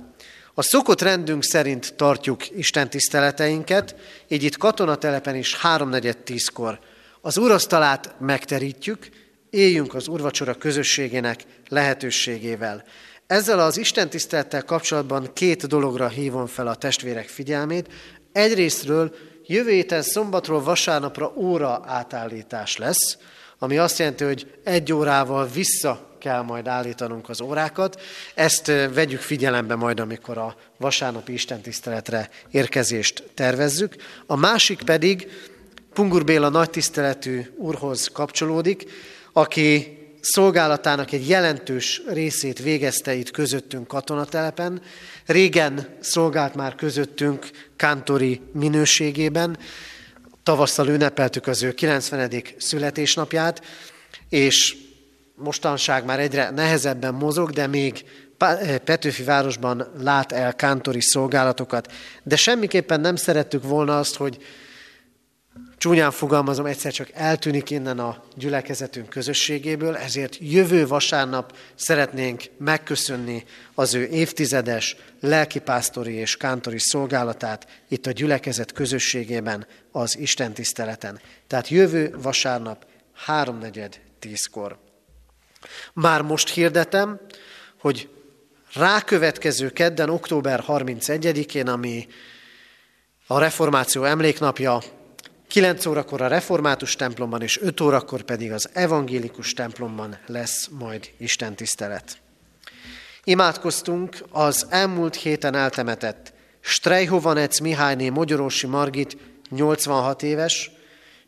A szokott rendünk szerint tartjuk Isten tiszteleteinket, így itt katonatelepen is háromnegyed tízkor. Az urasztalát megterítjük, éljünk az urvacsora közösségének lehetőségével. Ezzel az Isten tisztelettel kapcsolatban két dologra hívom fel a testvérek figyelmét. Egyrésztről jövő héten szombatról vasárnapra óra átállítás lesz, ami azt jelenti, hogy egy órával vissza kell majd állítanunk az órákat. Ezt vegyük figyelembe majd, amikor a vasárnapi istentiszteletre érkezést tervezzük. A másik pedig Pungur Béla nagy tiszteletű úrhoz kapcsolódik, aki szolgálatának egy jelentős részét végezte itt közöttünk katonatelepen. Régen szolgált már közöttünk kántori minőségében, Tavasszal ünnepeltük az ő 90. születésnapját, és mostanság már egyre nehezebben mozog, de még Petőfi városban lát el kántori szolgálatokat. De semmiképpen nem szerettük volna azt, hogy csúnyán fogalmazom, egyszer csak eltűnik innen a gyülekezetünk közösségéből, ezért jövő vasárnap szeretnénk megköszönni az ő évtizedes lelkipásztori és kántori szolgálatát itt a gyülekezet közösségében, az Isten tiszteleten. Tehát jövő vasárnap háromnegyed tízkor. Már most hirdetem, hogy rákövetkező kedden, október 31-én, ami a reformáció emléknapja, 9 órakor a református templomban, és 5 órakor pedig az evangélikus templomban lesz majd Isten tisztelet. Imádkoztunk az elmúlt héten eltemetett Strejhovanec Mihályné Magyarósi Margit 86 éves,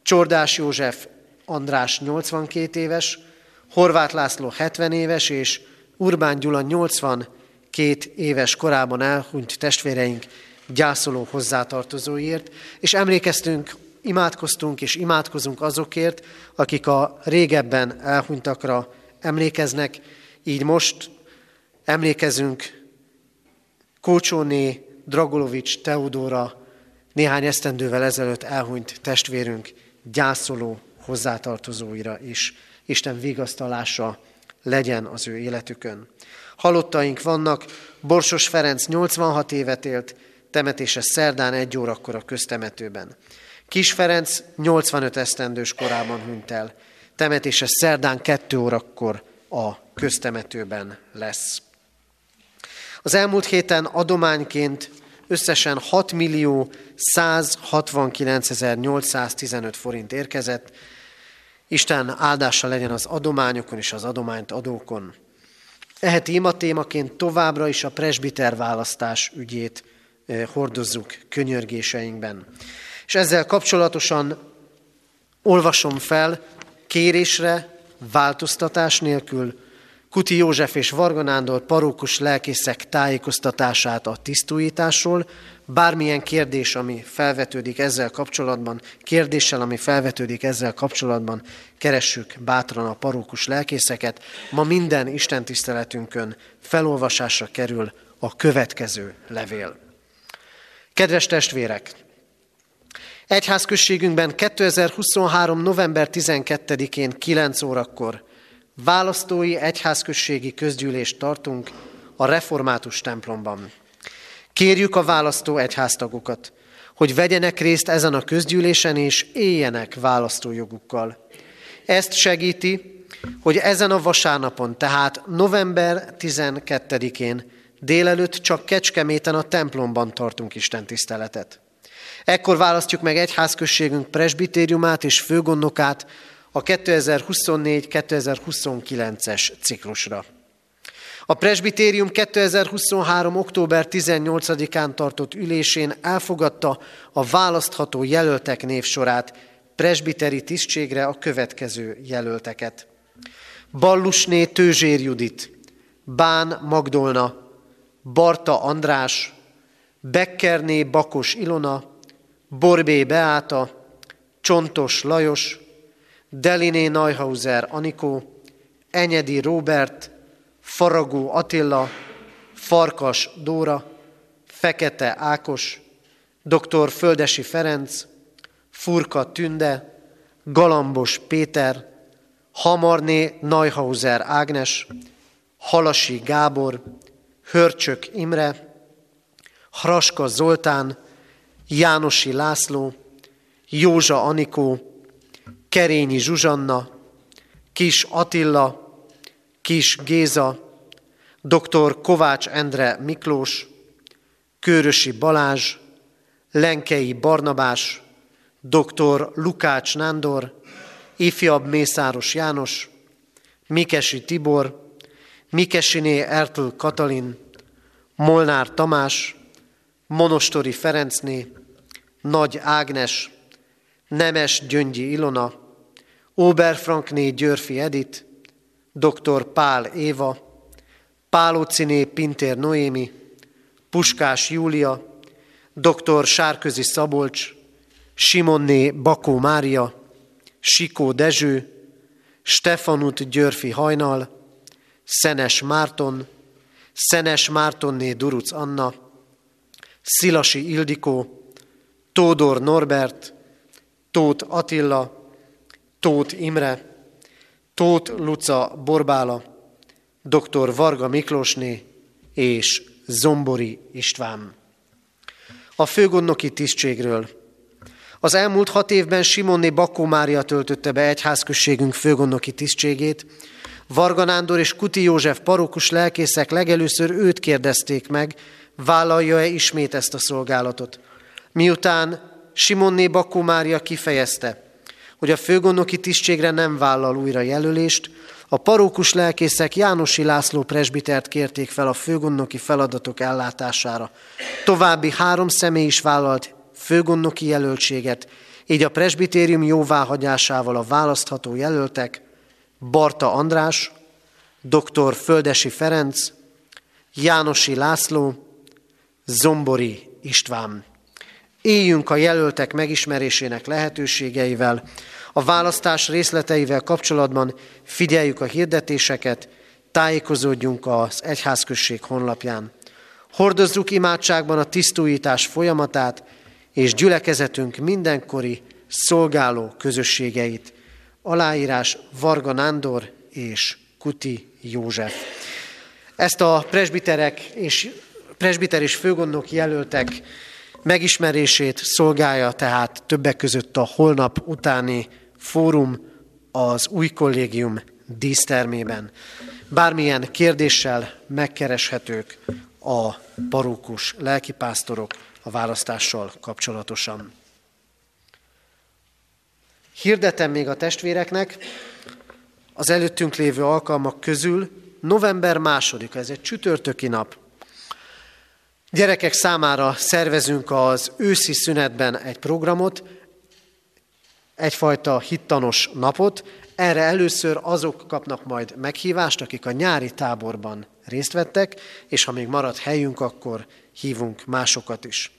Csordás József András 82 éves, Horváth László 70 éves, és Urbán Gyula 82 éves korában elhunyt testvéreink gyászoló hozzátartozóiért, és emlékeztünk, imádkoztunk és imádkozunk azokért, akik a régebben elhunytakra emlékeznek, így most emlékezünk Kócsóné, Dragolovics, Teodóra, néhány esztendővel ezelőtt elhunyt testvérünk gyászoló hozzátartozóira is. Isten vigasztalása legyen az ő életükön. Halottaink vannak, Borsos Ferenc 86 évet élt, temetése szerdán egy órakor a köztemetőben. Kis Ferenc 85 esztendős korában hunyt el, temetése szerdán 2 órakor a köztemetőben lesz. Az elmúlt héten adományként összesen 6 millió 169.815 forint érkezett. Isten áldása legyen az adományokon és az adományt adókon. Eheti ima témaként továbbra is a presbiter választás ügyét eh, hordozzuk könyörgéseinkben. És ezzel kapcsolatosan olvasom fel kérésre, változtatás nélkül Kuti József és Varga Nándor parókus lelkészek tájékoztatását a tisztújításról. Bármilyen kérdés, ami felvetődik ezzel kapcsolatban, kérdéssel, ami felvetődik ezzel kapcsolatban, keressük bátran a parókus lelkészeket. Ma minden Isten tiszteletünkön felolvasásra kerül a következő levél. Kedves testvérek! Egyházközségünkben 2023. november 12-én 9 órakor választói egyházközségi közgyűlést tartunk a református templomban. Kérjük a választó egyháztagokat, hogy vegyenek részt ezen a közgyűlésen és éljenek választójogukkal. Ezt segíti, hogy ezen a vasárnapon, tehát november 12-én délelőtt csak Kecskeméten a templomban tartunk Isten tiszteletet. Ekkor választjuk meg egyházközségünk presbitériumát és főgondokát a 2024-2029-es ciklusra. A presbitérium 2023. október 18-án tartott ülésén elfogadta a választható jelöltek névsorát presbiteri tisztségre a következő jelölteket. Ballusné Tőzsér Judit, Bán Magdolna, Barta András, Bekkerné Bakos Ilona, Borbé Beáta, Csontos Lajos, Deliné Neuhauser Anikó, Enyedi Robert, Faragó Attila, Farkas Dóra, Fekete Ákos, dr. Földesi Ferenc, Furka Tünde, Galambos Péter, Hamarné Neuhauser Ágnes, Halasi Gábor, Hörcsök Imre, Hraska Zoltán, Jánosi László, Józsa Anikó, Kerényi Zsuzsanna, Kis Attila, Kis Géza, dr. Kovács Endre Miklós, Kőrösi Balázs, Lenkei Barnabás, dr. Lukács Nándor, ifjabb Mészáros János, Mikesi Tibor, Mikesiné Ertl Katalin, Molnár Tamás, Monostori Ferencné, Nagy Ágnes, Nemes Gyöngyi Ilona, Oberfrankné Györfi Edit, dr. Pál Éva, Pálóciné Pintér Noémi, Puskás Júlia, dr. Sárközi Szabolcs, Simonné Bakó Mária, Sikó Dezső, Stefanut Györfi Hajnal, Szenes Márton, Szenes Mártonné Duruc Anna, Szilasi Ildikó, Tódor Norbert, Tóth Attila, Tóth Imre, Tóth Luca Borbála, dr. Varga Miklósné és Zombori István. A főgondnoki tisztségről. Az elmúlt hat évben Simonné Bakó Mária töltötte be egyházközségünk főgondnoki tisztségét. Varga Nándor és Kuti József parokus lelkészek legelőször őt kérdezték meg, vállalja-e ismét ezt a szolgálatot. Miután Simonné Bakó Mária kifejezte, hogy a főgondnoki tisztségre nem vállal újra jelölést, a parókus lelkészek Jánosi László presbitert kérték fel a főgondnoki feladatok ellátására. További három személy is vállalt főgondnoki jelöltséget, így a presbitérium jóváhagyásával a választható jelöltek Barta András, dr. Földesi Ferenc, Jánosi László, Zombori István. Éljünk a jelöltek megismerésének lehetőségeivel, a választás részleteivel kapcsolatban figyeljük a hirdetéseket, tájékozódjunk az egyházközség honlapján. Hordozzuk imádságban a tisztújítás folyamatát és gyülekezetünk mindenkori szolgáló közösségeit. Aláírás Varga Nándor és Kuti József. Ezt a presbiterek és presbiter és főgondnok jelöltek megismerését szolgálja tehát többek között a holnap utáni fórum az új kollégium dísztermében. Bármilyen kérdéssel megkereshetők a parókus lelkipásztorok a választással kapcsolatosan. Hirdetem még a testvéreknek, az előttünk lévő alkalmak közül november másodika, ez egy csütörtöki nap, Gyerekek számára szervezünk az őszi szünetben egy programot. egyfajta hittanos napot. Erre először azok kapnak majd meghívást, akik a nyári táborban részt vettek, és ha még marad helyünk, akkor hívunk másokat is.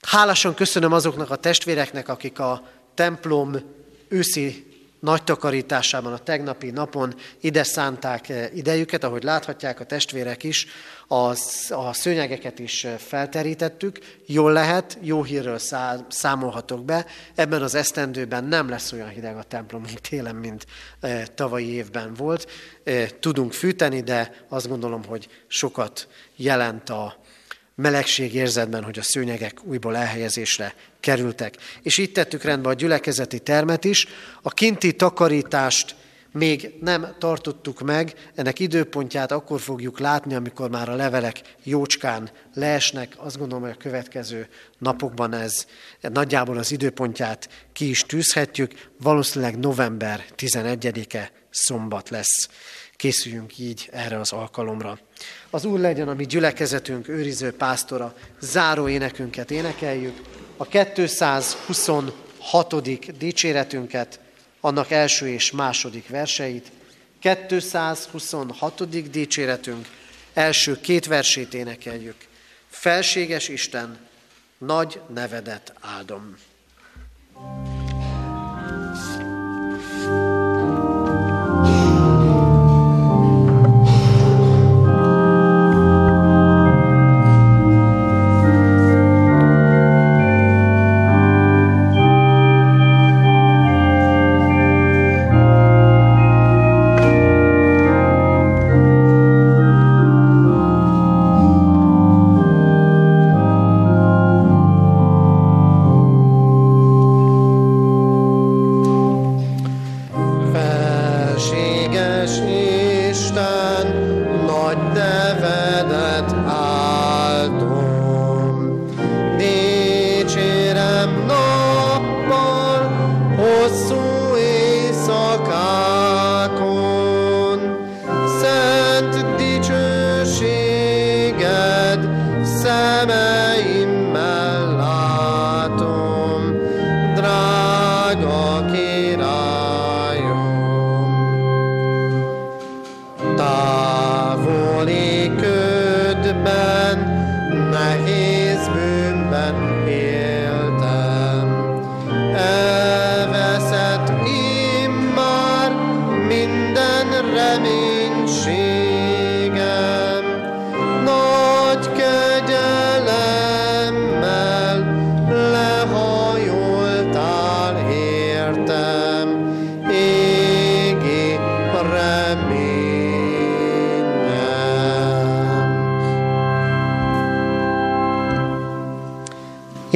Hálásan köszönöm azoknak a testvéreknek, akik a templom őszi nagy takarításában a tegnapi napon ide szánták eh, idejüket, ahogy láthatják a testvérek is, az, a szőnyegeket is eh, felterítettük. Jól lehet, jó hírről számolhatok be, ebben az esztendőben nem lesz olyan hideg a templom, mint télen, mint eh, tavalyi évben volt. Tudunk fűteni, de azt gondolom, hogy sokat jelent a melegség érzetben, hogy a szőnyegek újból elhelyezésre kerültek. És így tettük rendbe a gyülekezeti termet is. A kinti takarítást még nem tartottuk meg, ennek időpontját akkor fogjuk látni, amikor már a levelek jócskán leesnek. Azt gondolom, hogy a következő napokban ez nagyjából az időpontját ki is tűzhetjük. Valószínűleg november 11-e szombat lesz. Készüljünk így erre az alkalomra. Az Úr legyen a mi gyülekezetünk őriző pásztora, záró énekünket énekeljük, a 226. dicséretünket, annak első és második verseit, 226. dicséretünk első két versét énekeljük. Felséges Isten, nagy nevedet áldom.